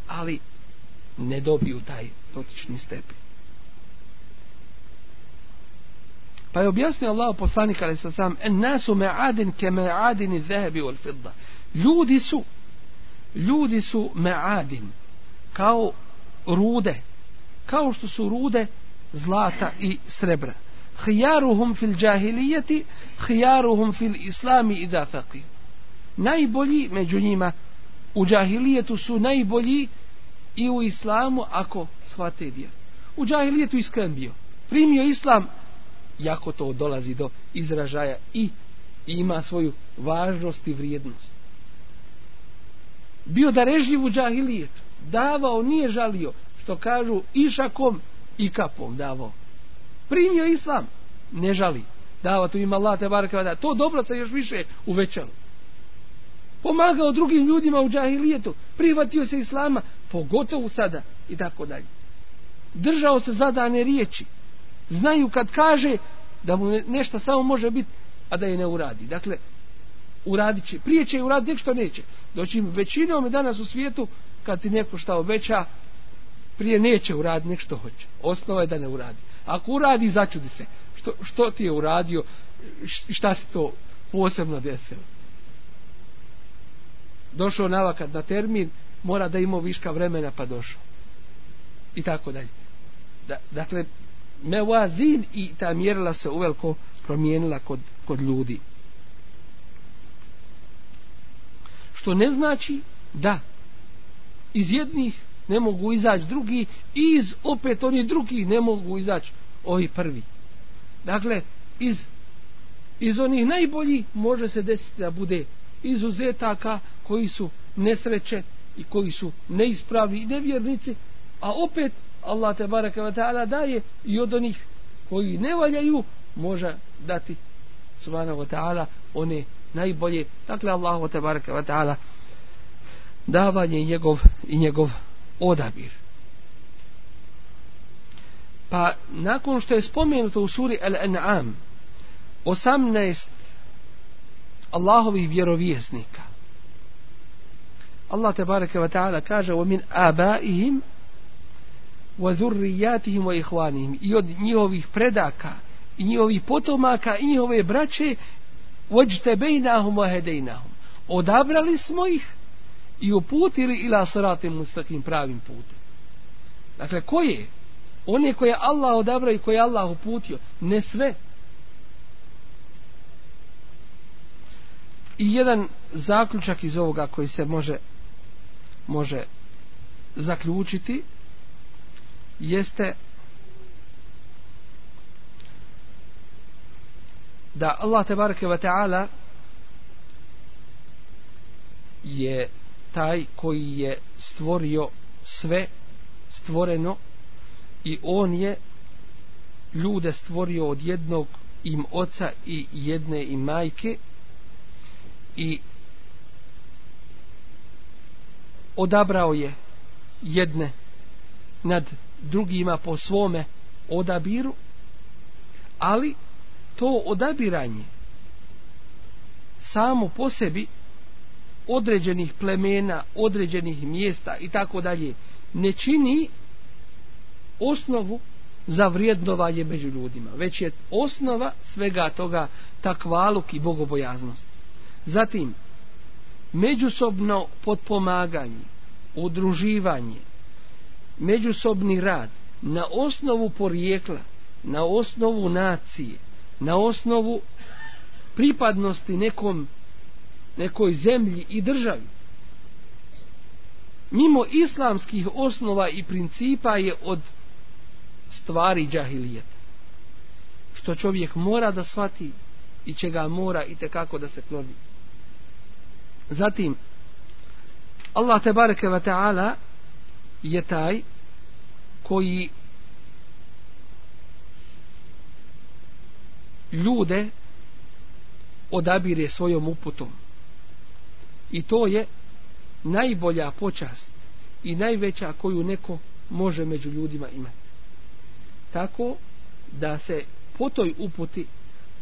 ali ne dobiju taj dotični stepen Pa je objasnio Allah poslanik ali sa sam en nasu me adin ke me zehebi wal fidda. Ljudi su ljudi su me adin kao rude kao što su rude zlata i srebra. Hijaruhum fil džahilijeti, hijaruhum fil islami i da faqih. Najbolji među njima u džahilijetu su najbolji i u islamu ako shvate vjeru. U džahilijetu iskren bio. Primio islam, jako to dolazi do izražaja i ima svoju važnost i vrijednost. Bio da režljiv u džahilijetu. Davao, nije žalio. Što kažu išakom i kapom davao. Primio islam, ne žali. Dava tu ima Allah te baraka To dobro se još više uvećalo pomagao drugim ljudima u džahilijetu, privatio se islama, pogotovo sada i tako dalje. Držao se zadane riječi. Znaju kad kaže da mu nešto samo može biti, a da je ne uradi. Dakle, uradit će. Prije će uraditi nek što neće. Doći većinom je danas u svijetu, kad ti neko šta obeća, prije neće uraditi nek što hoće. Osnova je da ne uradi. Ako uradi, začudi se. Što, što ti je uradio, šta si to posebno desilo došao navakad na termin, mora da ima viška vremena pa došao. I tako dalje. Da, dakle, mevazin i ta mjerila se uveliko promijenila kod, kod ljudi. Što ne znači da iz jednih ne mogu izaći drugi i iz opet oni drugi ne mogu izaći ovi prvi. Dakle, iz, iz onih najboljih može se desiti da bude izuzetaka koji su nesreće i koji su neispravi i nevjernici, a opet Allah te baraka wa ta'ala daje i od onih koji ne valjaju može dati subhanahu wa ta'ala one najbolje. Dakle, Allah te baraka wa ta'ala davanje njegov i njegov odabir. Pa nakon što je spomenuto u suri Al-An'am 18 Allahovih vjerovjesnika. Allah te bareke ve taala kaže: "Wa min abaihim wa zurriyatihim wa ikhwanihim." I od njihovih predaka i njihovih potomaka i njihove braće wajtabeinahum wa hadainahum. Odabrali smo ih i uputili ila siratim mustaqim pravim putem. Dakle, koje? One koje Allah odabra i koje Allah uputio. Ne sve. I jedan zaključak iz ovoga koji se može može zaključiti jeste da Allah tebareke ve taala je taj koji je stvorio sve stvoreno i on je ljude stvorio od jednog im oca i jedne im majke i odabrao je jedne nad drugima po svome odabiru, ali to odabiranje samo po sebi određenih plemena, određenih mjesta i tako dalje ne čini osnovu za vrijednovanje među ljudima, već je osnova svega toga takvaluk i bogobojaznost. Zatim, međusobno potpomaganje, udruživanje, međusobni rad na osnovu porijekla, na osnovu nacije, na osnovu pripadnosti nekom, nekoj zemlji i državi. Mimo islamskih osnova i principa je od stvari džahilijeta. Što čovjek mora da shvati i čega mora i kako da se kloni. Zatim, Allah te bareke ve taala je taj koji ljude odabire svojom uputom. I to je najbolja počast i najveća koju neko može među ljudima imati. Tako da se po toj uputi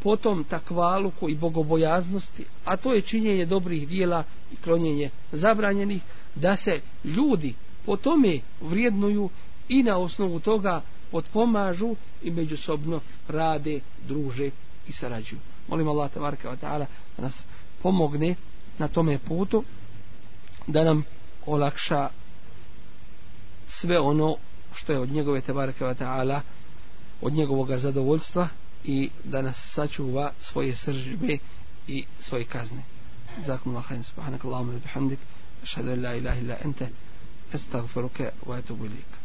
potom takvaluku i bogobojaznosti, a to je činjenje dobrih dijela i klonjenje zabranjenih, da se ljudi po tome vrijednuju i na osnovu toga potpomažu i međusobno rade, druže i sarađuju. Molim Allah tabaraka wa ta'ala da nas pomogne na tome putu da nam olakša sve ono što je od njegove tebareke ve ta'ala od njegovog zadovoljstva i da nas sačuva svoje sržbe i svoje kazne zakum Allah subhanak Allahumma bihamdik an la ilaha illa anta astaghfiruka wa atubu ilaik.